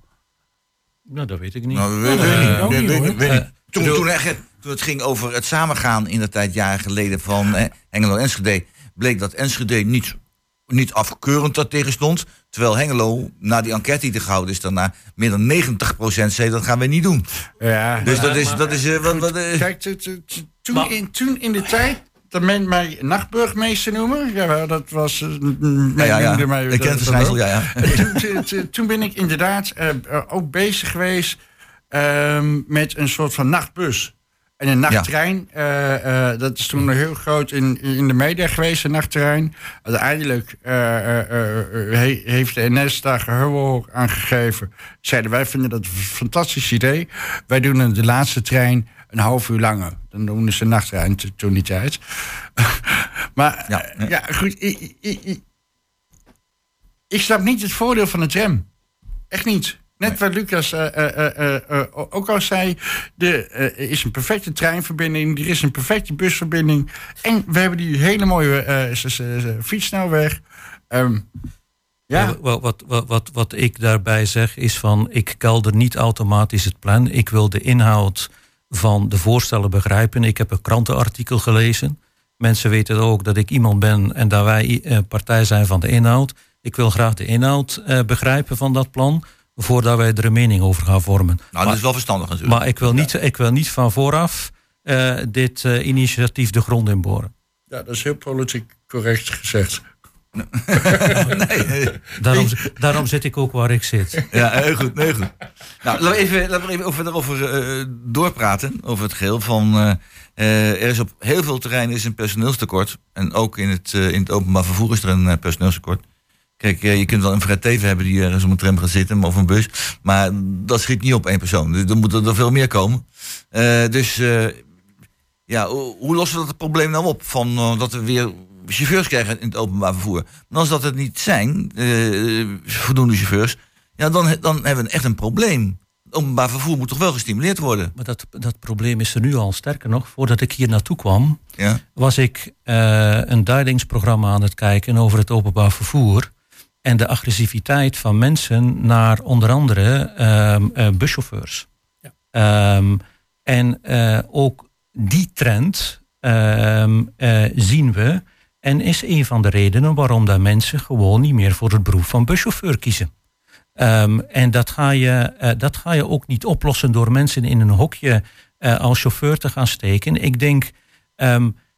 Nou, dat weet ik niet. Nou, dat weet- ik niet, Eh. Toen, het ging over het samengaan in de tijd jaren geleden van eh, Hengelo en Enschede, bleek dat Enschede niet, niet afkeurend daartegen stond. Terwijl Hengelo, na die enquête die er gehouden is daarna, meer dan 90% zei dat gaan we niet doen. Ja, Dus dat is, dat is eh, wat, wat, eh, Kijk, toen, in, toen in de tijd dat men mij nachtburgmeester noemen. Ja, dat was... eh, ja, ja, ja. mij Ik ken het verschijnsel, ja, ja. En toen, toen ben ik inderdaad ook bezig geweest ehm, met een soort van nachtbus. En een nachttrein, eh, eh, dat is toen heel groot in, in de media geweest, een nachttrein. Uiteindelijk eh, he- heeft de NS daar gehoor aan gegeven. Zeiden wij vinden dat een fantastisch idee. Wij doen een- de laatste trein een half uur langer. Dan noemden ze nachttrein t- toen die tijd. maar Ja, ja, ja. ja goed. Ik, ik, ik, ik snap niet het voordeel van de tram. Echt niet. Net wat Lucas eh, eh, eh, ook al zei, er is een perfecte treinverbinding, er is een perfecte busverbinding. En we hebben die hele mooie fietssnelweg. Ehm, ja, wat, wat, wat, wat, wat ik daarbij zeg is van ik kelder niet automatisch het plan. Ik wil de inhoud van de voorstellen begrijpen. Ik heb een krantenartikel gelezen. Mensen weten ook dat ik iemand ben en dat wij partij zijn van de inhoud. Ik wil graag de inhoud begrijpen van dat plan voordat wij er een mening over gaan vormen. nou, dat is wel verstandig natuurlijk. Maar ik wil niet, ik wil niet van vooraf eh, dit eh, initiatief de grond inboren. ja, dat is heel politiek correct gezegd. nee. Daarom, daarom zit ik ook waar ik zit. Ja, heel goed, heel goed. Nou, laten we even, laten we even over, erover eh, doorpraten, over het geheel. Van, er is op heel veel terreinen is een personeelstekort. En ook in het, eh, in het openbaar vervoer is er een personeelstekort. Kijk, eh, je kunt wel een Fred Teven hebben die ergens op een tram gaat zitten of een bus. Maar dat schiet niet op één persoon. Dus er moeten er veel meer komen. Eh, dus eh, ja, hoe, lossen we dat probleem nou op? Van, eh, dat we weer chauffeurs krijgen in het openbaar vervoer. Maar als dat het niet zijn, eh, voldoende chauffeurs, ja, dan, dan hebben we echt een probleem. Het openbaar vervoer moet toch wel gestimuleerd worden? Maar dat, dat probleem is er nu al. Sterker nog, voordat ik hier naartoe kwam, Ja, was ik eh, een duidingsprogramma aan het kijken over het openbaar vervoer. En de agressiviteit van mensen naar onder andere ehm, eh, buschauffeurs. Ja. Ehm, en eh, ook die trend ehm, eh, zien we. En is een van de redenen waarom dat mensen gewoon niet meer voor het beroep van buschauffeur kiezen. En dat ga, je, dat ga je ook niet oplossen door mensen in een hokje als chauffeur te gaan steken. Ik denk,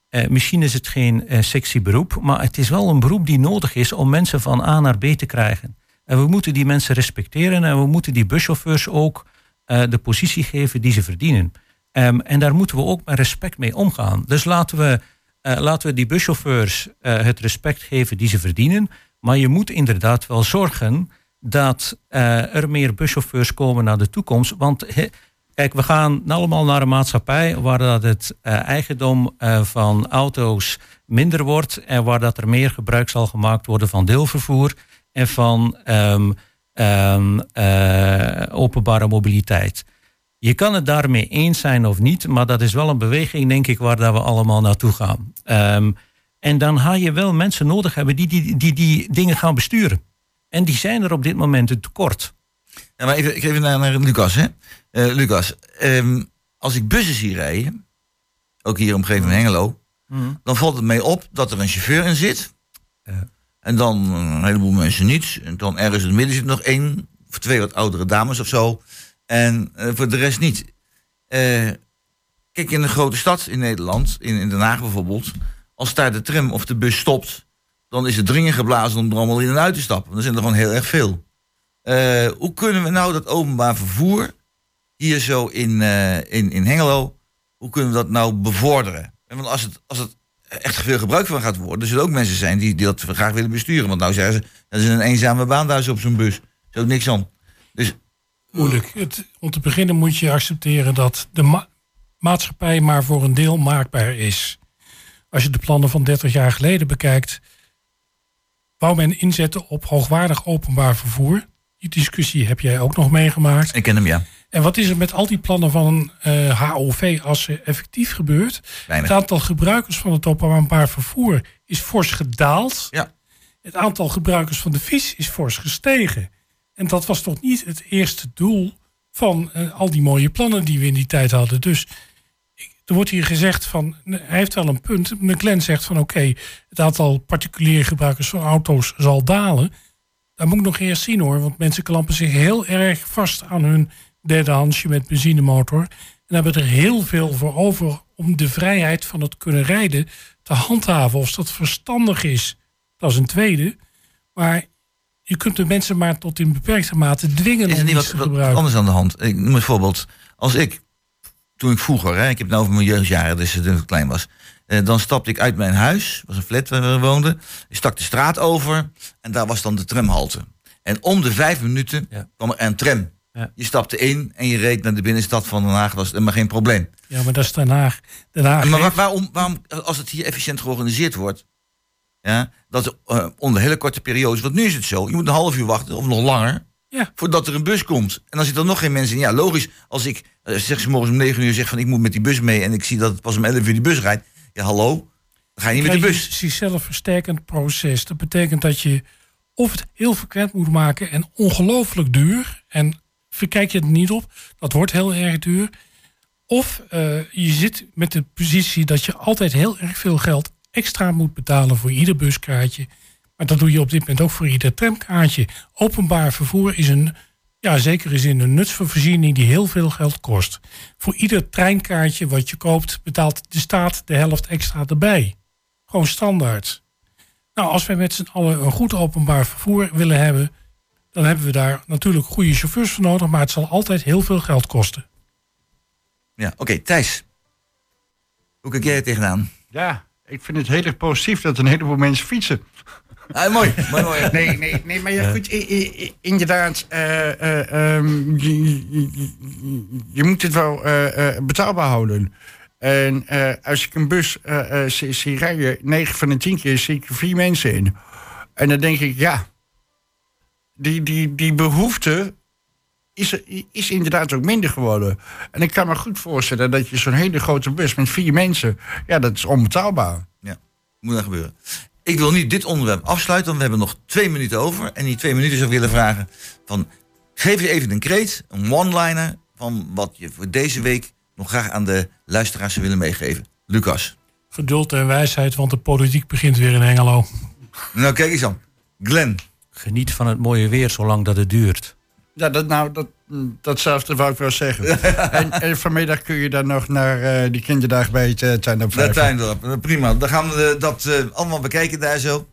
eh, misschien is het geen eh, sexy beroep, maar het is wel een beroep die nodig is om mensen van A naar B te krijgen. En we moeten die mensen respecteren en we moeten die buschauffeurs ook eh, de positie geven die ze verdienen. Ehm, en daar moeten we ook met respect mee omgaan. Dus laten we, laten we die buschauffeurs het respect geven die ze verdienen. Maar je moet inderdaad wel zorgen dat er meer buschauffeurs komen naar de toekomst. Want kijk, we gaan allemaal naar een maatschappij waar dat het eh, eigendom eh, van auto's minder wordt en waar dat er meer gebruik zal gemaakt worden van deelvervoer en van ehm, ehm, eh, openbare mobiliteit. Je kan het daarmee eens zijn of niet, maar dat is wel een beweging, denk ik, waar dat we allemaal naartoe gaan. Ehm, en dan ga je wel mensen nodig hebben die die, die die dingen gaan besturen. En die zijn er op dit moment een tekort. Ja maar even, ik geef even naar, naar Lucas. Hè? Eh, Lucas, ehm, als ik bussen zie rijden, ook hier omgeving van Hengelo, dan valt het mij op dat er een chauffeur in zit. Ja. En dan een heleboel mensen niet. En dan ergens in het midden zit nog één of twee wat oudere dames of zo. En eh, voor de rest niet. Eh, kijk, in een grote stad in Nederland, in, in Den Haag bijvoorbeeld, als daar de tram of de bus stopt, dan is het dringen geblazen om er allemaal in en uit te stappen. Dan zijn er gewoon heel erg veel. Eh, hoe kunnen we nou dat openbaar vervoer hier zo in, eh, in, in Hengelo, hoe kunnen we dat nou bevorderen? En Want als het, als het echt veel gebruik van gaat worden, er zullen ook mensen zijn die, die dat graag willen besturen. Want nou zeggen ze, dat is een eenzame baan daar op zo'n bus. Er is niks aan. Dus Moeilijk. Het, om te beginnen moet je accepteren dat de ma- maatschappij maar voor een deel maakbaar is. Als je de plannen van 30 jaar geleden bekijkt, wou men inzetten op hoogwaardig openbaar vervoer. Die discussie heb jij ook nog meegemaakt. ik ken hem, ja. En wat is er met al die plannen van eh, HOV als ze effectief gebeurt? Weinig. Het aantal gebruikers van het openbaar vervoer is fors gedaald. Ja. Het aantal gebruikers van de fiets is fors gestegen. En dat was toch niet het eerste doel van eh, al die mooie plannen die we in die tijd hadden. Dus er wordt hier gezegd van, hij heeft wel een punt. McLaren zegt van oké, het aantal particuliere gebruikers van auto's zal dalen. Dat moet ik nog eerst zien hoor, want mensen klampen zich heel erg vast aan hun derdehandsje met benzinemotor. En hebben er heel veel voor over om de vrijheid van het kunnen rijden te handhaven. Of dat verstandig is, dat is een tweede. Maar je kunt de mensen maar tot in beperkte mate dwingen Is er om niet iets wat, te wat gebruiken. anders aan de hand? Ik noem een voorbeeld. Als ik, toen ik vroeger, hè, ik heb het nou over mijn jeugdjaren, dus toen ik klein was. Eh, dan stapte ik uit mijn huis, was een flat waar we woonden. Ik stak de straat over en daar was dan de tramhalte. En om de vijf minuten Ja. kwam er een tram. Ja. Je stapte in en je reed naar de binnenstad van Den Haag, was het helemaal geen probleem. Ja, maar dat is Den Haag. Den Haag Maar waar- waarom, waarom, als het hier efficiënt georganiseerd wordt, ja, dat uh, onder hele korte periodes, want nu is het zo, je moet een half uur wachten of nog langer, Ja. voordat er een bus komt. En dan zitten er nog geen mensen in. Ja, logisch, als ik, uh, zeg ze morgens om 9 uur, zeg van ik moet met die bus mee en ik zie dat het pas om 11 uur die bus rijdt. Ja, hallo, dan ga je niet met de bus. je zichzelf versterkend proces. Dat betekent dat je of het heel frequent moet maken en ongelooflijk duur. En verkijk je het niet op, dat wordt heel erg duur. Of eh, je zit met de positie dat je altijd heel erg veel geld extra moet betalen voor ieder buskaartje. Maar dat doe je op dit moment ook voor ieder tramkaartje. Openbaar vervoer is een, ja, zeker is in een nutsvoorziening die heel veel geld kost. Voor ieder treinkaartje wat je koopt, betaalt de staat de helft extra erbij. Gewoon standaard. Nou, als wij met z'n allen een goed openbaar vervoer willen hebben, dan hebben we daar natuurlijk goede chauffeurs voor nodig, maar het zal altijd heel veel geld kosten. Ja, oké, Thijs. Hoe kijk jij er tegenaan? Ja, ik vind het heel erg positief dat een heleboel mensen fietsen. Ah, mooi, mooi, mooi. Nee, nee, nee maar ja, goed, inderdaad, eh, eh, ehm, je, je- moet het wel eh, betaalbaar houden. En als ik een bus zie, zie rijden, 9 van de 10 keer zie ik er vier mensen in. En dan denk ik, ja, die, die, die behoefte is, is inderdaad ook minder geworden. En ik kan me goed voorstellen dat je zo'n hele grote bus met vier mensen, ja, dat is onbetaalbaar. moet dan gebeuren. Ik wil nu dit onderwerp afsluiten, want we hebben nog twee minuten over. En die twee minuten zou ik willen vragen van... Geef je even een kreet, een one-liner... van wat je voor deze week nog graag aan de luisteraars zou willen meegeven. Lucas. Geduld en wijsheid, want de politiek begint weer in Hengelo. Nou, kijk eens aan. Glenn. Geniet van het mooie weer zolang dat het duurt. Ja, dat, nou, dat, datzelfde wou ik wel zeggen. en, en vanmiddag kun je dan nog naar eh, die kinderdag bij het uh, Tuindorp Naar Vijver. Tuindorp. Eh, Prima. Dan gaan we dat eh, allemaal bekijken daar zo.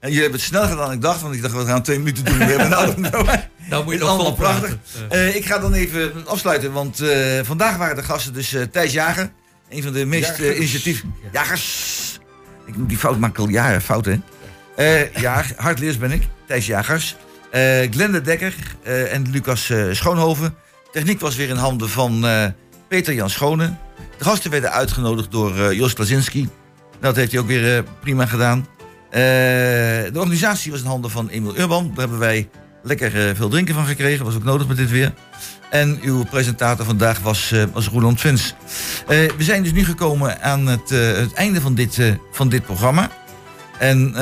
En jullie hebben het sneller gedaan dan ik dacht, want ik dacht we gaan twee minuten doen. We hebben nou, nou, Nou moet Het is allemaal prachtig. Eh, ik ga dan even afsluiten, want eh, vandaag waren de gasten dus eh, Thijs Jager. Een van de meest eh, Jagers. initiatief... Jagers! Ik moet die fout maken al jaren, fout hè? Eh, ja, hardleers ben ik. Thijs Jagers. Eh Glenda Dekker eh, en Lucas eh, Schoonhoven. Techniek was weer in handen van Peter Jan Schone. De gasten werden uitgenodigd door Jos Klazinski. Dat heeft hij ook weer prima gedaan. De organisatie was in handen van Emil Urban. Daar hebben wij lekker veel drinken van gekregen. Was ook nodig met dit weer. En uw presentator vandaag was, was Roland Vins. We zijn dus nu gekomen aan het, het einde van dit, van dit programma. En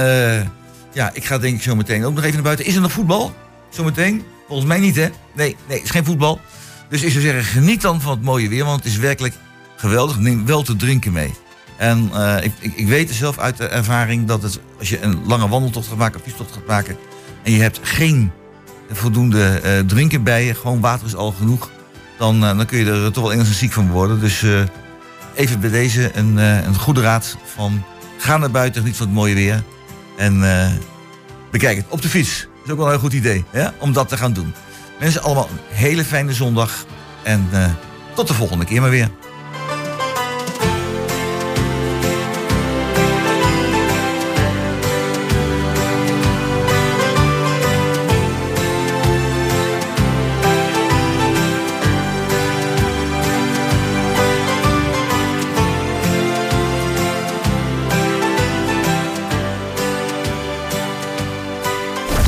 ja, ik ga denk ik zo meteen ook nog even naar buiten. Is er nog voetbal? Zometeen? Volgens mij niet, hè? Nee, nee, het is geen voetbal. Dus ik zou zeggen, geniet dan van het mooie weer, want het is werkelijk geweldig. Neem wel te drinken mee. En eh, ik, ik, ik weet zelf uit de ervaring dat het, als je een lange wandeltocht gaat maken, een fietstocht gaat maken, en je hebt geen voldoende eh, drinken bij je, gewoon water is al genoeg, dan, eh, dan kun je er toch wel enigszins ziek van worden. Dus even bij deze een, een goede raad van ga naar buiten, niet van het mooie weer. En eh, bekijk het op de fiets. Dat is ook wel een heel goed idee om dat te gaan doen. Mensen, allemaal een hele fijne zondag. En eh, tot de volgende keer maar weer.